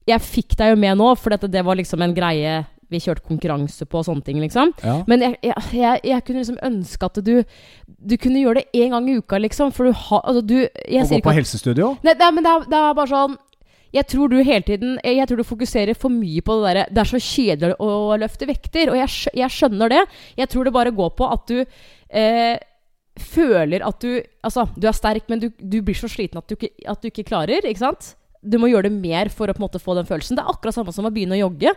jeg fikk deg jo med nå, for dette, det var liksom en greie vi kjørte konkurranse på og sånne ting, liksom. Ja. Men jeg, jeg, jeg, jeg kunne liksom ønske at du Du kunne gjøre det én gang i uka, liksom. For du har Altså, du jeg sier gå på helsestudio? Nei, nei, men det er, det er bare sånn jeg tror du hele tiden jeg tror du fokuserer for mye på det derre Det er så kjedelig å løfte vekter, og jeg, jeg skjønner det. Jeg tror det bare går på at du eh, føler at du Altså, du er sterk, men du, du blir så sliten at du, ikke, at du ikke klarer, ikke sant? Du må gjøre det mer for å på en måte få den følelsen. Det er akkurat samme som å begynne å jogge.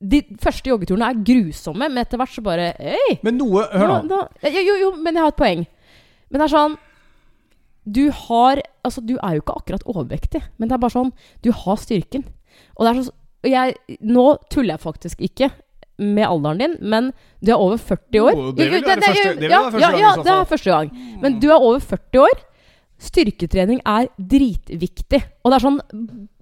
De første joggeturene er grusomme, men etter hvert så bare Hei! Men noe Hør nå. nå- jo, jo, jo, men jeg har et poeng. Men det er sånn Du har Altså, du er jo ikke akkurat overvektig, men det er bare sånn Du har styrken. Og det er sånn og jeg, Nå tuller jeg faktisk ikke med alderen din, men du er over 40 år. Jo, det vil være første- det vil ja, første gang ja, det er første gang. Men du er over 40 år. Styrketrening er dritviktig. Og det er sånn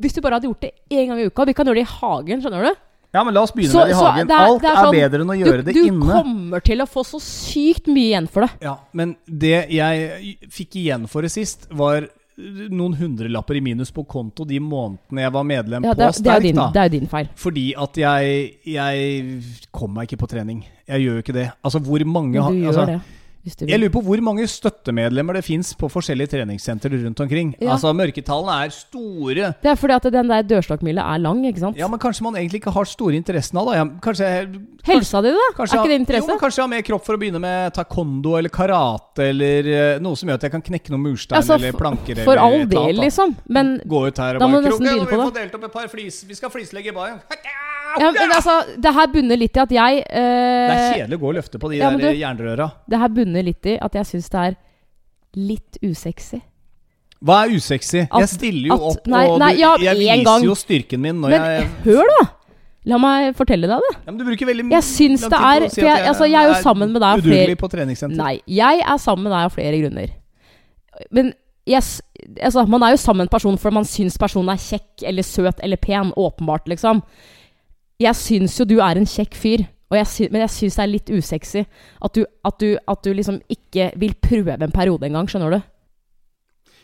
Hvis du bare hadde gjort det én gang i uka Vi kan gjøre det i hagen, skjønner du? Ja, men la oss begynne Så- med det i hagen. det er- Alt det er er, sånn- bedre enn å gjøre du, det du inne. kommer til å få så sykt mye igjen for det. Ja, men det jeg fikk igjen for det sist, var noen hundrelapper i minus på konto de månedene jeg var medlem Ja, det, på det, er Sterk. din, det er jo din feil. Fordi at jeg Jeg kom meg ikke på trening. Jeg gjør jo ikke det. Altså, hvor mange har- du gjør altså, det. Hvis du Jeg lurer på hvor mange støttemedlemmer det fins på forskjellige treningssentre rundt omkring. Ja. Altså, Mørketallene er store. Det er fordi at den der dørstokkmila er lang, ikke sant? Ja, men kanskje man egentlig ikke har store interessen av det. Kanskje Helsa di, da? Kanskje er ikke det interesse? Jo, men kanskje jeg har mer kropp for å begynne med taekwondo eller karate eller eh, noe som gjør at jeg kan knekke noen murstein Altså, eller planker. For eller all del, liksom. Men Gå ut her og Da må bare du nesten begynne vi på får delt opp et par flis Vi skal flislegge i baren. *laughs* ja, men altså, det her bunner litt i at jeg Det er eh, kjedelig å gå og løfte på de ja, der du- jernrøra. Det her bunner litt i at jeg syns det er litt usexy. Hva er usexy? At- jeg stiller jo at- opp, nei, og nei, du, ja, jeg viser gang. jo styrken min når Men jeg hør, da! La meg fortelle deg det. ja, men Du bruker veldig Jeg syns det er si at jeg, altså, jeg er jo sammen med deg av flere på treningssenter. Nei, jeg er sammen med deg av flere grunner. Men yes, altså, man er jo sammen med en person fordi man syns personen er kjekk eller søt eller pen. Åpenbart, liksom. Jeg syns jo du er en kjekk fyr, jeg syns, men jeg syns det er litt usexy at du, at, du, at du liksom ikke vil prøve en periode engang, skjønner du?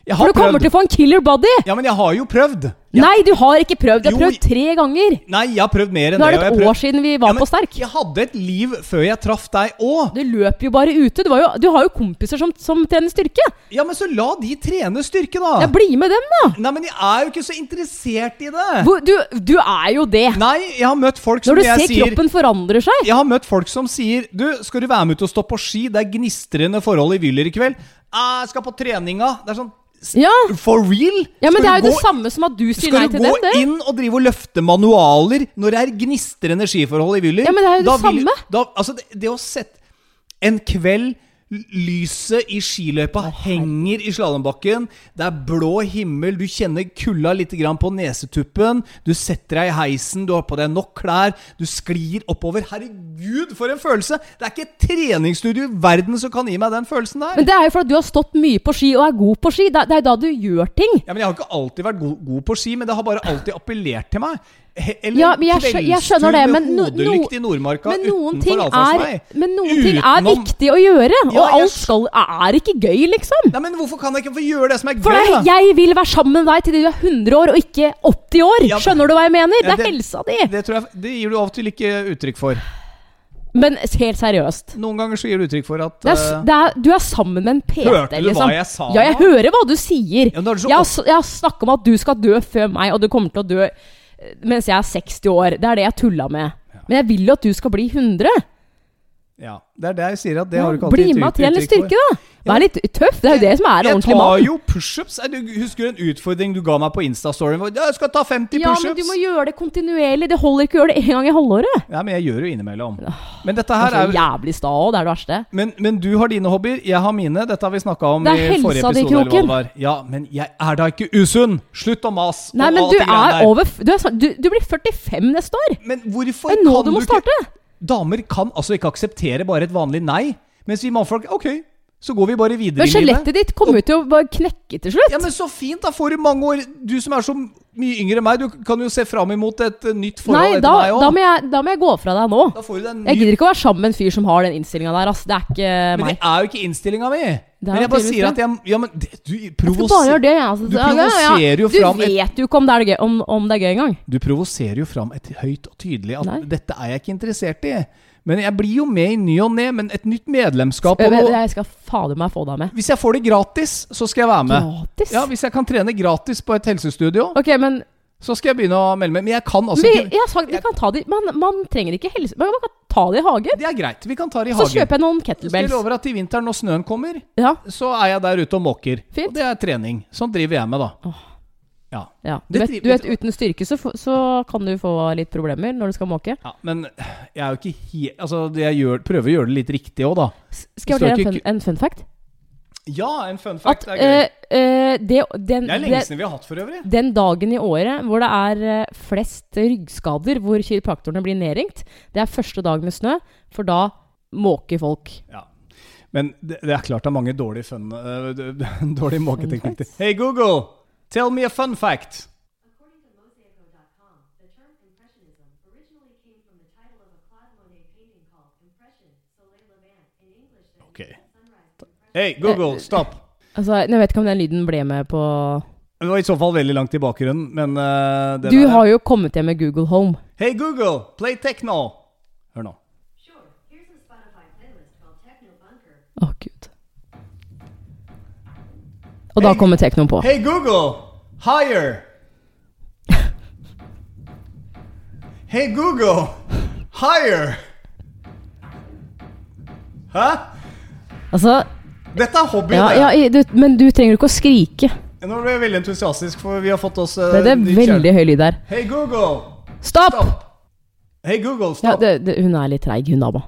Jeg For du kommer prøvd. til å få en killer body! Ja, men jeg har jo prøvd. Jeg, Nei, du har ikke prøvd! Du har prøvd tre ganger! Nei, jeg har prøvd mer enn det. Nå er det. et prøvd... år siden vi var Ja, på Sterk. Jeg hadde et liv før jeg traff deg òg. Du løper jo bare ute. Du, jo, du har jo kompiser som, som trener styrke. Ja, men så la de trene styrke, da. Ja, Bli med dem, da! Nei, men jeg er jo ikke så interessert i det. Hvor, du, du er jo det. Nei, jeg har møtt folk som jeg sier Når du jeg ser sier kroppen forandrer seg. Jeg har møtt folk som sier Du, skal du være med ut og stå på ski? Det er gnistrende forhold i Wyller i kveld. «Ah, Jeg skal på treninga. Det er sånn Ja. For real? ja, men det er jo det samme som at du sier nei til dem. Skal du gå inn og drive og løfte manualer når det er gnistrende skiforhold i Wyller? Ja, men det er jo det Da vil- samme. Da, altså, det, det å sette En kveld Lyset i skiløypa henger i slalåmbakken. Det er blå himmel. Du kjenner kulda litt på nesetuppen. Du setter deg i heisen, du har på deg nok klær. Du sklir oppover. Herregud, for en følelse! Det er ikke et treningsstudio i verden som kan gi meg den følelsen der. Men det er jo fordi du har stått mye på ski og er god på ski. Det er, det er da du gjør ting. Ja, men Jeg har ikke alltid vært god, god på ski, men det har bare alltid appellert til meg. Eller Ja, jeg jeg skjønner det, men no- no- Nordmarka Men noen ting er, men noen ting er viktig å gjøre. Og Ja, alt skal, er ikke gøy, liksom. Nei, men Hvorfor kan jeg ikke få gjøre det som er For gøy, jeg, da? jeg vil være sammen med deg til du er 100 år, og ikke 80 år. Ja, Skjønner du hva jeg mener? Det er det- helsa di. Det, tror jeg, det gir du av og til ikke uttrykk for. Men helt seriøst. Noen ganger så gir du uttrykk for at Det er, eh, det er, du er sammen med en PT, Hørte du liksom. hva jeg sa Ja, jeg hører hva du sier. Ja, jeg, jeg har snakka om at du skal dø før meg, og du kommer til å dø mens jeg er 60 år. Det er det jeg tulla med. Men jeg vil jo at du skal bli 100. Ja, Det er det jeg sier, at det har du ikke alltid bli med og litt uttrykk styrke, da. Vær litt tøff. Det er jo det som er en Jeg tar jo pushups. Husker du en utfordring du ga meg på Insta-storyen? Ja, jeg skal ta 50 Ja, pushups. men du må gjøre det kontinuerlig. Det holder ikke å gjøre det én gang i halvåret. Ja, men jeg gjør jo innimellom. Men dette her er jo jævlig sta òg, det er det verste. men, men du har dine hobbyer, jeg har mine. Dette har vi snakka om i forrige helsa Det er helsa di, Kroken. Ja, men jeg er da ikke usunn! Slutt å mase. Nei, men du er over du, er, du, du blir 45 neste år. Men hvorfor Det er nå kan du må ikke starte. Damer kan altså ikke akseptere bare et vanlig nei. Mens vi mannfolk Ok, så går vi bare videre Men i livet. skjelettet ditt kommer jo til å bare knekke til slutt. Ja, men så fint! Da får du mange år Du som er så mye yngre enn meg. Du kan jo se fram imot et eh, nytt forhold Nei, etter da, meg òg. jeg, da må jeg gå fra deg nå. Da får du deg en Jeg gidder ikke å være sammen med en fyr som har den innstillinga der. Altså, Det er ikke meg. Men det er jo ikke innstillinga mi. Men jeg bare sier at jeg Ja, men det, du provoserer det. Altså. Du provoserer jo fram Du vet jo ikke om det er, gøy, om, om det er gøy engang. Du provoserer jo fram et høyt og tydelig at Nei. dette er jeg ikke interessert i. Men jeg blir jo med i ny og ne. Men et nytt medlemskap og noe jeg skal fader meg få deg med. Hvis jeg får det gratis, så skal jeg være med. Gratis? Ja, Hvis jeg kan trene gratis på et helsestudio, Ok, men så skal jeg begynne å melde meg. Men jeg kan altså men, ikke jeg sagt, vi kan ta de, man, man trenger ikke helse... Man kan ta det i hagen. Det er greit. Vi kan ta det i Så hagen. kjøper jeg noen kettlebells. jeg lover at i vinteren, når snøen kommer, Ja, så er jeg der ute og måker. Fint. Og det er trening. Sånn driver jeg med, da. Åh. Ja. ja. Du, vet, du vet, uten styrke så, så kan du få litt problemer når du skal måke. ja. Men jeg er jo ikke helt Altså, jeg gjør, prøver å gjøre det litt riktig òg, da. Skal jeg fortelle en, en fun fact? Ja, en fun fact. At det er gøy. Uh, eh, det, den, det er lenge det, siden vi har hatt, for øvrig. den dagen i året hvor det er eh, flest ryggskader, hvor kiropraktorene blir nedringt, det er første dag med snø, for da måker folk. Ja. Men det, det er klart det er mange dårlige fun d- *laughs* Dårlige måketeknikker. Hey Google, tell me a fun fact. According to Mosaico.com, the term Impressionism originally came from the title of a Claude Monet painting called Impression, Soleil Levant. In English, that Okay. Hey Google, stopp! *laughs* Altså, Jeg vet ikke om den lyden ble med på Det var i så fall veldig langt i bakgrunnen, men uh, det Du der er- har jo kommet hjem med Google Home. Hey Google, play techno. Hør nå. Sure, here's a Spotify playlist called Techno Bunker. Å, gud. Og da Hey. kommer teknoen på. Hey Google, higher. Hey Google, higher. Hæ? Altså, Dette er hobbyen. ja, ja, du, Men du trenger ikke å skrike. Nå ble jeg veldig entusiastisk, for vi har fått oss uh, Det er veldig høy lyd der. Hey Google, Stopp! Stop. Hey Google, Ja, stopp! det, det, hun er litt treig, hun dama.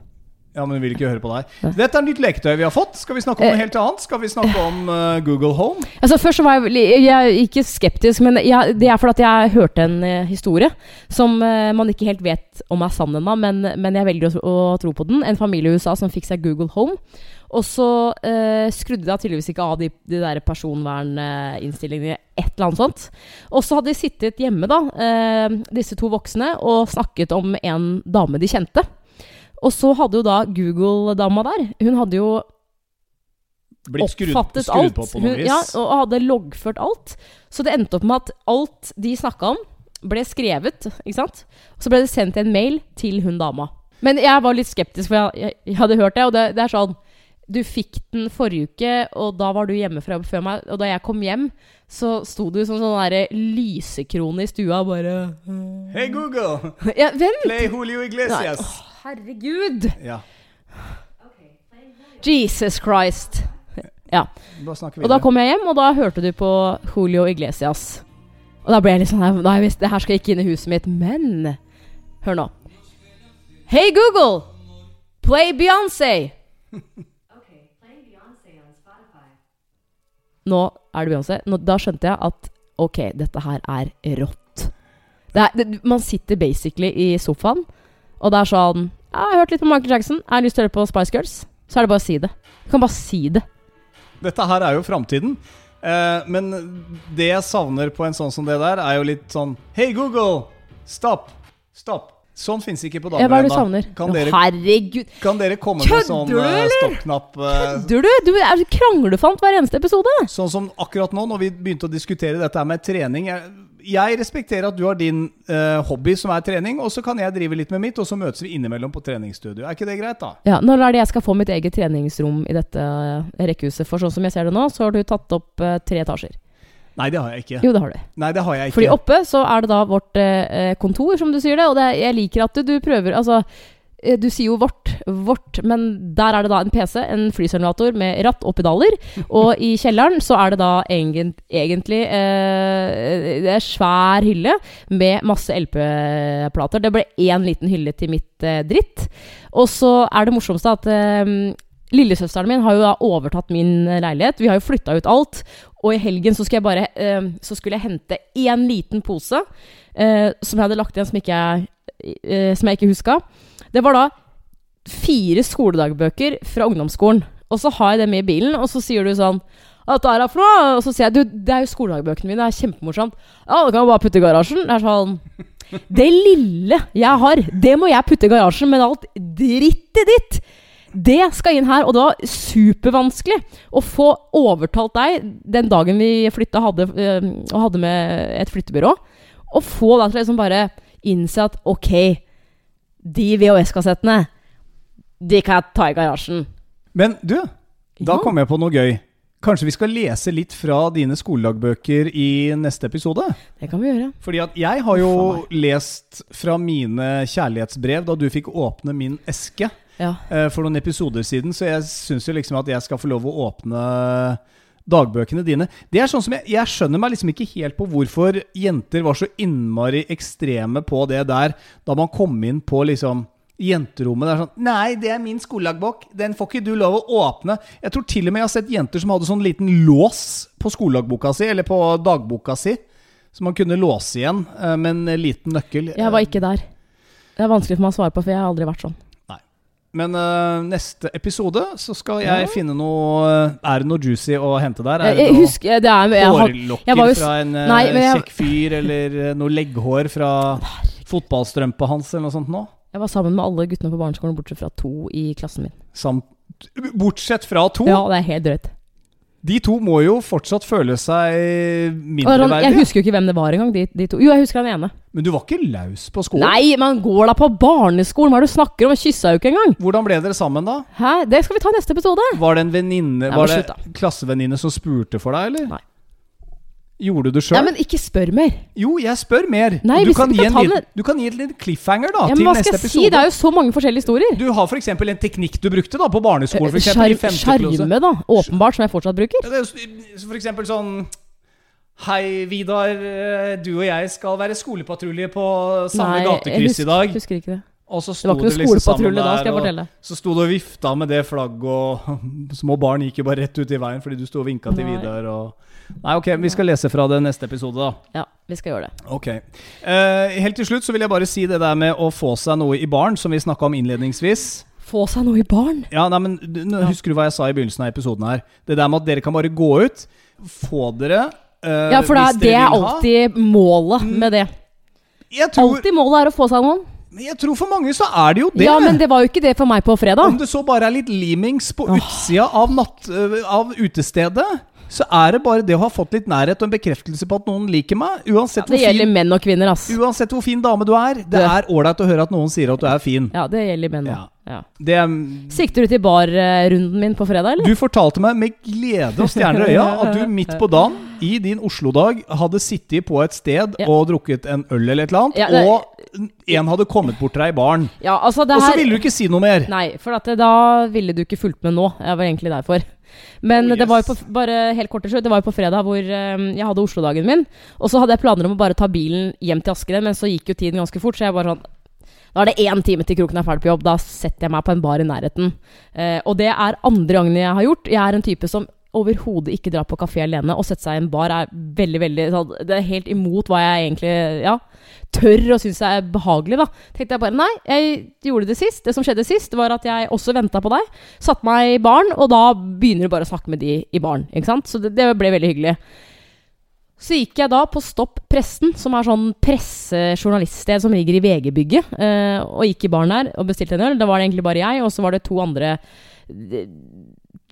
Ja, men vi vil ikke høre på deg. Dette er nytt leketøy vi har fått. Skal vi snakke om Eh. noe helt annet? Skal vi snakke om uh, Google Home? Altså Først så var jeg, jeg er ikke skeptisk, men jeg, det er fordi jeg hørte en eh, historie som uh, man ikke helt vet om er sann ennå, men, men jeg velger å, tro- å tro på den. En familie i USA som fikk seg Google Home. Og så eh, skrudde de tydeligvis ikke av de, de der personverninnstillingene, et eller annet sånt. Og så hadde de sittet hjemme, da, eh, disse to voksne, og snakket om en dame de kjente. Og så hadde jo da Google-dama der Hun hadde jo Blitt skrudd, oppfattet skrudd alt. på på Hun, ja, og hadde loggført alt. Så det endte opp med at alt de snakka om, ble skrevet. ikke sant? Og så ble det sendt en mail til hun dama. Men jeg var litt skeptisk, for jeg, jeg, jeg hadde hørt det. Og det, det er sånn Du fikk den forrige uke, og da var du hjemme fra jobb før meg. Og da jeg kom hjem, så sto du som sånn derre lysekrone i stua, bare Hey Google, ja, Vent! play Julio Iglesias. Herregud! Ja. Jesus Christ. Ja. Og da kom jeg hjem, og da hørte du på Julio Iglesias. Og da ble jeg litt sånn Nei, visst, det her skal ikke inn i huset mitt. Men hør nå. Hey Google! Play Beyoncé! *laughs* Nå er det Beyoncé. Da skjønte jeg at ok, dette her er rått. Det er, det, man sitter basically i sofaen, og det er sånn Jeg har hørt litt på Michael Jackson. Jeg har lyst til å høre på Spice Girls. Så er det bare å si det. Du kan bare si det. Dette her er jo framtiden. Eh, men det jeg savner på en sånn som det der, er jo litt sånn Hey Google, stopp, stopp. Sånn fins ikke på Ja, er du ennå. savner? Kan, dere- Herregud. kan dere komme med sånn stopp-knapp? stoppknapp eh, Kødder du? Du er så kranglefant hver eneste episode. Sånn som akkurat nå, når vi begynte å diskutere dette med trening. Jeg, jeg respekterer at du har din uh, hobby som er trening, og så kan jeg drive litt med mitt, og så møtes vi innimellom på treningsstudio. Er ikke det greit, da? Ja, Når er det jeg skal få mitt eget treningsrom i dette eh, rekkehuset? For sånn som jeg ser det nå, så har du tatt opp uh, tre etasjer. Nei, det har jeg ikke. Jo, det har du. Nei, det har jeg ikke. Fordi oppe så er det da vårt eh, kontor, som du sier det. Og det, jeg liker at du, du prøver Altså, du sier jo vårt, vårt, men der er det da en PC, en flysimulator med ratt og pedaler. Og i kjelleren så er det da egent, egentlig eh, Det er svær hylle med masse LP-plater. Det ble én liten hylle til mitt eh, dritt. Og så er det morsomste at eh, Lillesøsteren min har jo da overtatt min eh, leilighet. Vi har jo flytta ut alt. Og i helgen så, jeg bare, eh, så skulle jeg hente én liten pose eh, som jeg hadde lagt igjen, som, ikke eh, som jeg ikke huska. Det var da fire skoledagbøker fra ungdomsskolen. Og så har jeg det med i bilen, og så sier du sånn er dette for noe? Og så sier jeg du, det er jo skoledagbøkene mine, det er kjempemorsomt. Ja, det kan jeg bare putte i garasjen. Det er sånn Det lille jeg har, det må jeg putte i garasjen, men alt drittet ditt det skal inn her, og det var supervanskelig å få overtalt deg den dagen vi flytta hadde, og hadde med et flyttebyrå, å få deg til å liksom bare innse at ok, de VHS-kassettene, de kan jeg ta i garasjen. Men du, da Ja. kom jeg på noe gøy. Kanskje vi skal lese litt fra dine skoledagbøker i neste episode? Det kan vi gjøre. Fordi at jeg har jo lest fra mine kjærlighetsbrev da du fikk åpne min eske Ja. eh, for noen episoder siden, så jeg syns jo liksom at jeg skal få lov å åpne dagbøkene dine. Det er sånn som jeg, jeg skjønner meg liksom ikke helt på hvorfor jenter var så innmari ekstreme på det der da man kom inn på liksom jenterommet. Det er sånn Nei, det er min skolelagbok. Den får ikke du lov å åpne. Jeg tror til og med jeg har sett jenter som hadde sånn liten lås på skolelagboka si, eller på dagboka si, som man kunne låse igjen eh, med en liten nøkkel. Jeg var ikke der. Det er vanskelig for meg å svare på, for jeg har aldri vært sånn. Men uh, neste episode så skal jeg finne noe Er det noe juicy å hente der? Er det noe det er, jeg, hårlokker jeg var fra en eh, Nei, jeg- kjekk fyr, eller eh, noe legghår fra fotballstrømpa hans, eller noe sånt nå? jeg var sammen med alle guttene på barneskolen, bortsett fra to i klassen min. Samt, bortsett fra to. Ja, det er helt drøyt. De to må jo fortsatt føle seg mindreverdige. Jeg husker jo ikke hvem det var engang, de, de to. Jo, jeg husker han ene. Men du var ikke laus på skolen? Nei, man går da på barneskolen! Hva er det du snakker om? Jeg kyssa jo ikke engang! Hvordan ble dere sammen, da? Hæ? Det skal vi ta i neste episode. Var det en venninne Var det klassevenninne som spurte for deg, eller? Nei. Gjorde du sjøl? Nei, men ikke spør mer. Jo, jeg spør mer. Nei, du, kan gi en liten, du kan gi en liten cliffhanger da, Ja, men episode. hva skal jeg si? Det er jo så mange forskjellige historier. Du har f.eks. en teknikk du brukte da på barneskolen. For eksempel, klasse. Sjarme, da. Åpenbart, som jeg fortsatt bruker. Ja, det er jo s- For sånn Hei, Vidar. eh, Du og jeg skal være skolepatrulje på samme Nei, gatekryss gatekryss i husker, dag. husker ikke det. Og så Det var ikke noen noe liksom skolepatrulje da, skal jeg fortelle. og så sto du og vifta med det flagget, og *laughs* små barn gikk jo bare rett ut i veien fordi du sto og vinka til Vidar. Og Nei, ok, vi skal lese fra det neste episode, da. Ja, vi skal gjøre det. Ok. Eh, helt til slutt så vil jeg bare si det der med å få seg noe i baren, som vi snakka om innledningsvis. Få seg noe i barn. Ja, nei, men nå Husker du hva jeg sa i begynnelsen av episoden her? Det der med at dere kan bare gå ut. Få dere eh, Ja, for er- det er alltid ha. målet med det. tror, Alltid målet er å få seg noen. jeg tror for mange så er det jo det. Ja, men det var jo ikke det for meg på fredag. Om det så bare er litt limings på utsida av, natt, øh, av utestedet, så er det bare det å ha fått litt nærhet og en bekreftelse på at noen liker meg. Uansett, Det hvor, fin, kvinner, uansett hvor fin dame du er. Det er ålreit å høre at noen sier at du er fin. Ja, det gjelder menn Ja. òg. Ja. Det um, Sikter du til barrunden min på fredag, eller? du fortalte meg med glede og stjerner i øya at du *laughs* midt på dagen i din Oslo-dag hadde sittet på et sted Ja. og drukket en øl eller et eller annet, Ja, det- og en hadde kommet bort til deg i baren. Ja, altså Og så ville du ikke si noe mer. Nei, for at det, da ville du ikke fulgt med nå. Jeg var egentlig derfor. Men Oh, det var jo på, bare helt kort til slutt, det var jo på fredag hvor um, jeg hadde Oslo-dagen min. Og så hadde jeg planer om å bare ta bilen hjem til Askeren, men så gikk jo tiden ganske fort. Så jeg bare sånn Da er det én time til kroken er ferdig på jobb. Da setter jeg meg på en bar i nærheten. Uh, og det er andre gangen jeg har gjort. Jeg er en type som overhodet ikke dra på kafé alene. Å sette seg i en bar er veldig, veldig sånn, Det er helt imot hva jeg egentlig ja, tør og syns er behagelig, da. Tenkte jeg bare nei, jeg gjorde det sist. Det som skjedde sist, var at jeg også venta på deg. Satte meg i baren, og da begynner du bare å snakke med de i baren. Ikke sant? Så det, det ble veldig hyggelig. Så gikk jeg da på Stopp Pressen, som er sånn pressejournaliststed som ligger i VG-bygget, eh, og gikk i baren der og bestilte en øl. Da var det egentlig bare jeg, og så var det to andre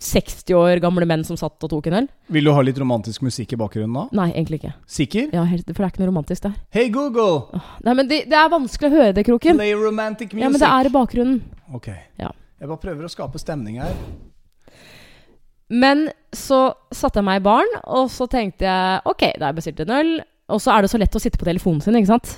60 år gamle menn som satt og tok en øl. Vil du ha litt romantisk musikk i bakgrunnen da? Nei, egentlig ikke. Sikker? Ja, helt, for det er ikke noe romantisk der. Hey Google, Nei, men det, det er vanskelig å høre det, Kroken. play romantic music. Ja, men det er i bakgrunnen. Ok. Ja. Jeg bare prøver å skape stemning her. Men så satte jeg meg i baren, og så tenkte jeg ok, da har jeg bestilt en øl. Og så er det så lett å sitte på telefonen sin, ikke sant.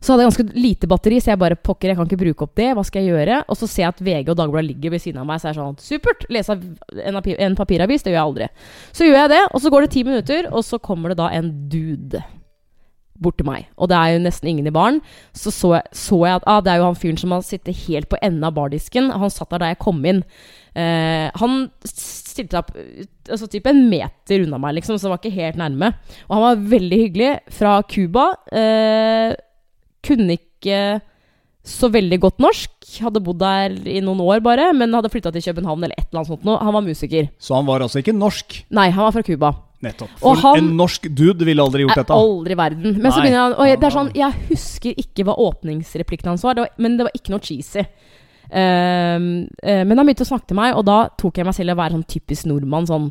Så hadde jeg ganske lite batteri, så jeg bare pokker, jeg kan ikke bruke opp det. Hva skal jeg gjøre? Og så ser jeg at VG og Dagbladet ligger ved siden av meg, så er sånn supert! Lese en, en papiravis, det gjør jeg aldri. Så gjør jeg det, og så går det ti minutter, og så kommer det da en dude bort til meg. Og det er jo nesten ingen i baren. Så så jeg, så jeg at ah, det er jo han fyren som har sittet helt på enden av bardisken. Han satt der da jeg kom inn. Eh, han stilte opp altså typ en meter unna meg, liksom, så han var ikke helt nærme. Og han var veldig hyggelig. Fra Cuba. Eh, kunne ikke så veldig godt norsk. Hadde bodd der i noen år bare, men hadde flytta til København eller et eller annet sånt noe. Han var musiker. Så han var altså ikke norsk. Nei, han var fra Cuba. Nettopp. For han- en norsk dude ville aldri gjort dette. aldri i verden. Men så begynner han Og jeg, det er sånn, jeg husker ikke hva åpningsreplikken hans var, det var men det var ikke noe cheesy. Ehm, uh, men han begynte å snakke til meg, og da tok jeg meg selv i å være sånn typisk nordmann. Sånn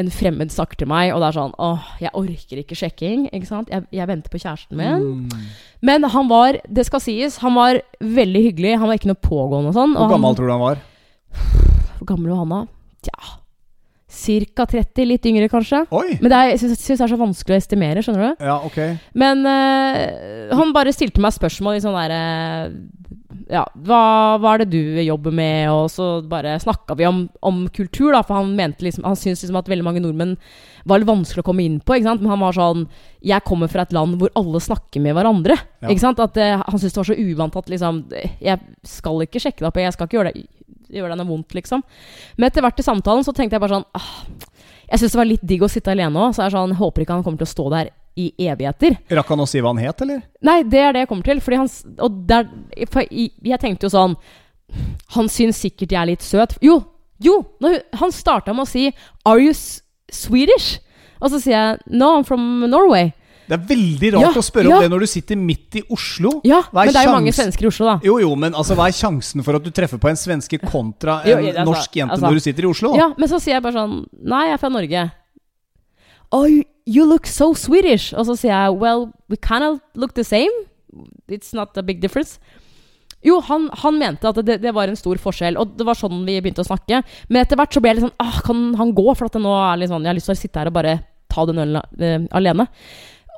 en fremmed snakker til meg, og det er sånn Åh, jeg orker ikke sjekking. Ikke sant? Jeg, jeg venter på kjæresten min. Mm. Men han var, det skal sies, han var veldig hyggelig. Han var ikke noe pågående og sånn. Hvor og gammel han, tror du han var? Hvor gammel var han da? Tja Cirka 30, litt yngre kanskje. Oi! Men det er, jeg syns det er så vanskelig å estimere, skjønner du. Ja, ok. Men uh, han bare stilte meg spørsmål i sånn derre Ja, hva, hva er det du jobber med? Og så bare snakka vi om, om kultur, da. For han mente liksom Han syntes liksom at veldig mange nordmenn var litt vanskelig å komme inn på. Ikke sant? Men han var sånn Jeg kommer fra et land hvor alle snakker med hverandre. Ja. Ikke sant? At eh, Han syntes det var så uvant at liksom Jeg skal ikke sjekke deg opp, jeg skal ikke gjøre det Gjøre deg noe vondt, liksom. Men etter hvert i samtalen så tenkte jeg bare sånn ah, Jeg syns det var litt digg å sitte alene òg, så jeg sånn, håper ikke han kommer til å stå der i evigheter. Rakk han å si hva han het, eller? Nei, det er det jeg kommer til. Fordi han, og der, for jeg, tenkte jo sånn Han syns sikkert jeg er litt søt. Jo! Jo! Han starta med å si 'Are you Swedish?' Og så sier jeg 'No, I'm from Norway'. Det er veldig rart Ja, å spørre ja. om det når du sitter midt i Oslo. Ja, men det er jo mange svensker i Oslo, da. Jo, jo, men altså, hva er sjansen for at du treffer på en svenske kontra en jo, altså, norsk jente altså. når du sitter i Oslo? Ja, men så sier jeg bare sånn Nei, jeg er fra Norge. Oh, you, look so Swedish. Og så sier jeg Well, we kind of look the same. It's not a big difference. Jo, han, han mente at det, det var en stor forskjell, og det var sånn vi begynte å snakke. Men etter hvert så ble jeg litt sånn ah, Kan han gå? For at det nå er litt sånn, jeg har lyst til å sitte her og bare ta den ølen eh, alene.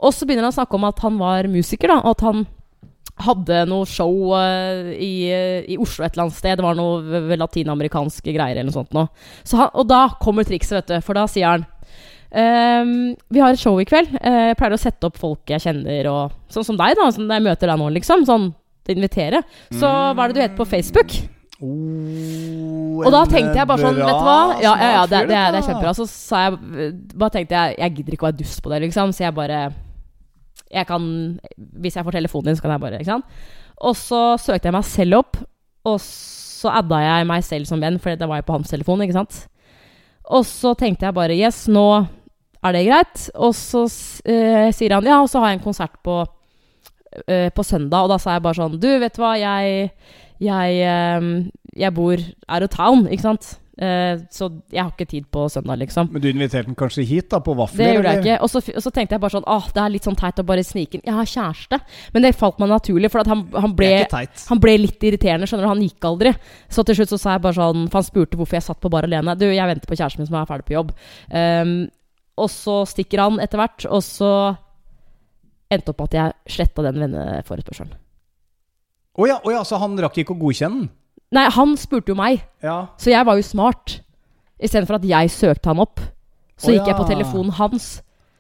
Og så begynner han å snakke om at han var musiker, da, og at han hadde noe show uh, i, eh, i Oslo et eller annet sted. Det var noe latinamerikanske greier eller noe sånt noe. Så han, og da kommer trikset, vet du. For da sier han ehm, Vi har et show i kveld. Uh, jeg pleier å sette opp folk jeg kjenner, og sånn som deg, da. Sånn, jeg møter deg nå, liksom. Sånn invitere. Så hva er det du heter på Facebook? Oh, Og da tenkte jeg bare sånn, vet du hva Ja, ja, ja det, det, det er kjempebra. Så sa jeg Bare tenkte jeg Jeg gidder ikke å være dust på det, liksom. Så jeg bare Jeg kan Hvis jeg får telefonen din, så kan jeg bare Ikke sant? Og så søkte jeg meg selv opp, og så adda jeg meg selv som venn, for det var jo på hans telefon, ikke sant? Og så tenkte jeg bare Yes, nå er det greit. Og så eh, sier han Ja, og så har jeg en konsert på eh, på søndag, og da sa jeg bare sånn Du, vet du hva, jeg jeg, eh, jeg bor out of town, ikke sant? Eh, så jeg har ikke tid på søndag, liksom. Men du inviterte den kanskje hit, da, på vafler? Det gjorde jeg eller? ikke. Og så, og så tenkte jeg bare sånn Åh, det er litt sånn teit å bare snike inn. Jeg har kjæreste. Men det falt meg naturlig, for at han, han, ble, han ble litt irriterende. Skjønner du, Han gikk aldri. Så til slutt så sa jeg bare sånn For han spurte hvorfor jeg satt på bar alene. Du, jeg venter på kjæresten min som er ferdig på jobb. Um, og så stikker han etter hvert, og så endte opp med at jeg sletta den venneforespørselen. Å ja, oh ja, så han rakk ikke å godkjenne den? Nei, han spurte jo meg. Ja. Så jeg var jo smart. Istedenfor at jeg søkte han opp, så oh, gikk jeg på telefonen hans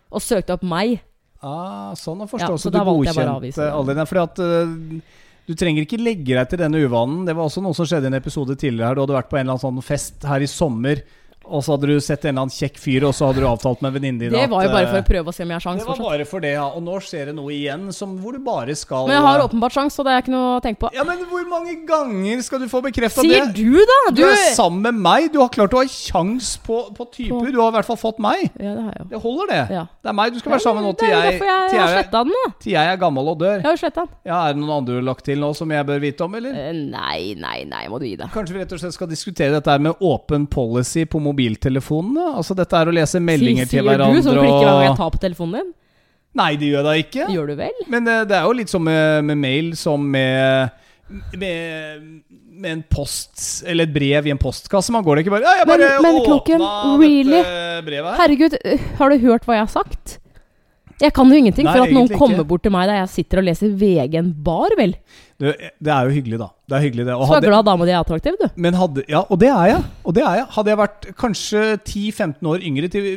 og søkte opp meg. Ah, sånn å Ja, forstå. så så du godkjente alle dine. Fordi at uh, du trenger ikke legge deg til denne uvanen. Det var også noe som skjedde i en episode tidligere her. Du hadde vært på en eller annen sånn fest her i sommer, og så hadde du sett en eller annen kjekk fyr, og så hadde du avtalt med venninnen din Det var jo bare for eh, å prøve å se om jeg har sjans Det var fortsatt. bare for det, ja. Og nå skjer det noe igjen som, hvor du bare skal Men jeg har åpenbart sjans, så det er ikke noe å tenke på. Ja, men hvor mange ganger skal du få bekrefta det? Sier du, da? Du Du er sammen med meg. Du har klart å ha kjangs på, på typer. På- Du har i hvert fall fått meg. Ja, det har jeg jo. Det holder, det. Ja. Det er meg du skal være sammen med nå det til er jo jeg, derfor jeg, til har jeg, sletta den, da. til jeg er gammel og dør. Jeg har jo sletta den. Ja, Er det noen andre du har lagt til nå som jeg bør vite om, eller? Eh, Nei, nei, nei, må du gi deg. Kanskje vi rett og slett skal diskutere dette her med åpen policy på mobiltelefonene? Altså dette er å lese meldinger til Sier du hverandre som klikker hver gang jeg tar på telefonen din? Nei, det gjør jeg da ikke. Gjør du vel? Men det, det er jo litt som med, med mail som med med, med en post Eller et brev i en postkasse. Man går det ikke bare Ja, jeg Men- bare men åpna klokken, really? brevet her. Herregud, øh, har du hørt hva jeg har sagt? Jeg kan jo ingenting Nei, for at noen kommer ikke. bort til meg der jeg sitter og leser VG en bar, vel. Du, det er jo hyggelig, da. Det er hyggelig det. Og Så hadde, glad dama di er attraktiv, du. men hadde, ja, og det er jeg. Og det er jeg. Hadde jeg vært kanskje 10-15 år yngre, til,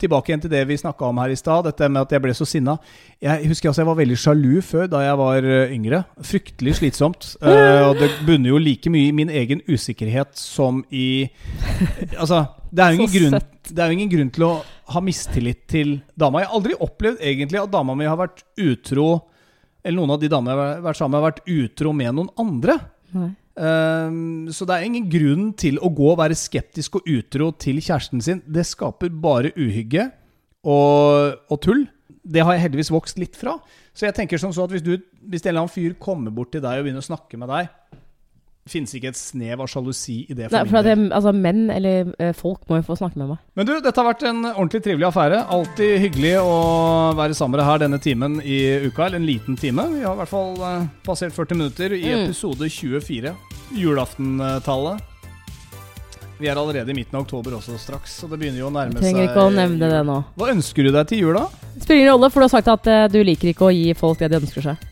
tilbake igjen til det vi snakka om her i stad, dette med at jeg ble så sinna Jeg husker altså jeg var veldig sjalu før, da jeg var eh, yngre. Fryktelig slitsomt. Uh, *laughs* og det bunner jo like mye i min egen usikkerhet som i Altså, det er jo *laughs* ingen grunn det er jo ingen grunn til å ha mistillit til dama. Jeg har aldri opplevd egentlig at dama mi har vært utro eller noen av de damene jeg har vært sammen med, har vært utro med noen andre. Nei. Ehm, så det er ingen grunn til å gå og være skeptisk og utro til kjæresten sin. Det skaper bare uhygge og, og tull. Det har jeg heldigvis vokst litt fra. Så jeg tenker som så at hvis, du, hvis en eller annen fyr kommer bort til deg og begynner å snakke med deg, finnes ikke et snev av sjalusi i det. Nei, for at del. jeg, altså, menn eller eh, folk må jo få snakke med meg. Men du, dette har vært en ordentlig trivelig affære. Alltid hyggelig å være sammen med deg her denne timen i uka, eller en liten time. Vi har i hvert fall eh, passert 40 minutter i Mm. episode 24. Julaftentallet. Vi er allerede i midten av oktober også straks, så det begynner jo å nærme seg Trenger ikke å nevne det nå. Hva ønsker du deg til jul, da? Spiller ingen rolle, for du har sagt at eh, du liker ikke å gi folk det de ønsker seg.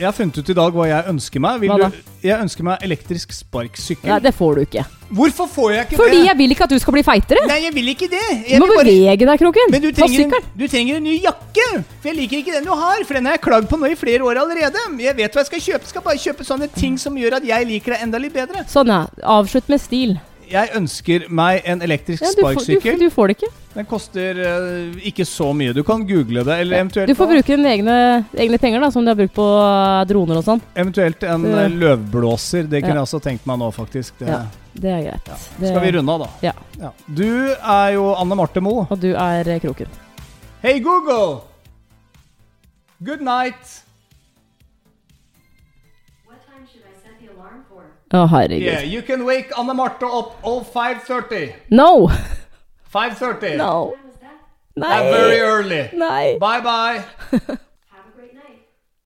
Jeg har funnet ut i dag hva jeg ønsker meg. Vil Hva da? Du, jeg ønsker meg elektrisk sparkesykkel. Nei, det får du ikke. Hvorfor får jeg ikke Fordi det? jeg vil ikke at du skal bli feitere! Nei, jeg vil ikke det. Du Jeg må vil bare... bevege deg, Kroken. Men du Ta trenger, en, sykkelen. du trenger en ny jakke! For jeg liker ikke den du har, for den har jeg klagd på nå i flere år allerede. Jeg vet hva jeg skal kjøpe. Skal bare kjøpe sånne ting som gjør at jeg liker deg enda litt bedre. Sånn, ja. Avslutt med stil. Jeg ønsker meg en elektrisk Ja, du, får, du, du får det ikke. Den koster uh, ikke så mye. Du kan google det, eller eventuelt, Du får bruke dine egne, egne penger, da, som du har brukt på eh, droner og sånn. eventuelt en Ja. eh, løvblåser. Det kunne Ja. jeg også tenkt meg nå, faktisk. Det, Ja. Det er greit. ja. Det, Skal vi runde av, da? Ja. Du er jo Anne Marte Moe. Og du er Kroken. Hey Google! Good night. Å, herregud. Yeah, you can wake Anne Marte opp all 5.30. No! 5.30. No! Nei! Very early. Nei! Bye bye. *laughs*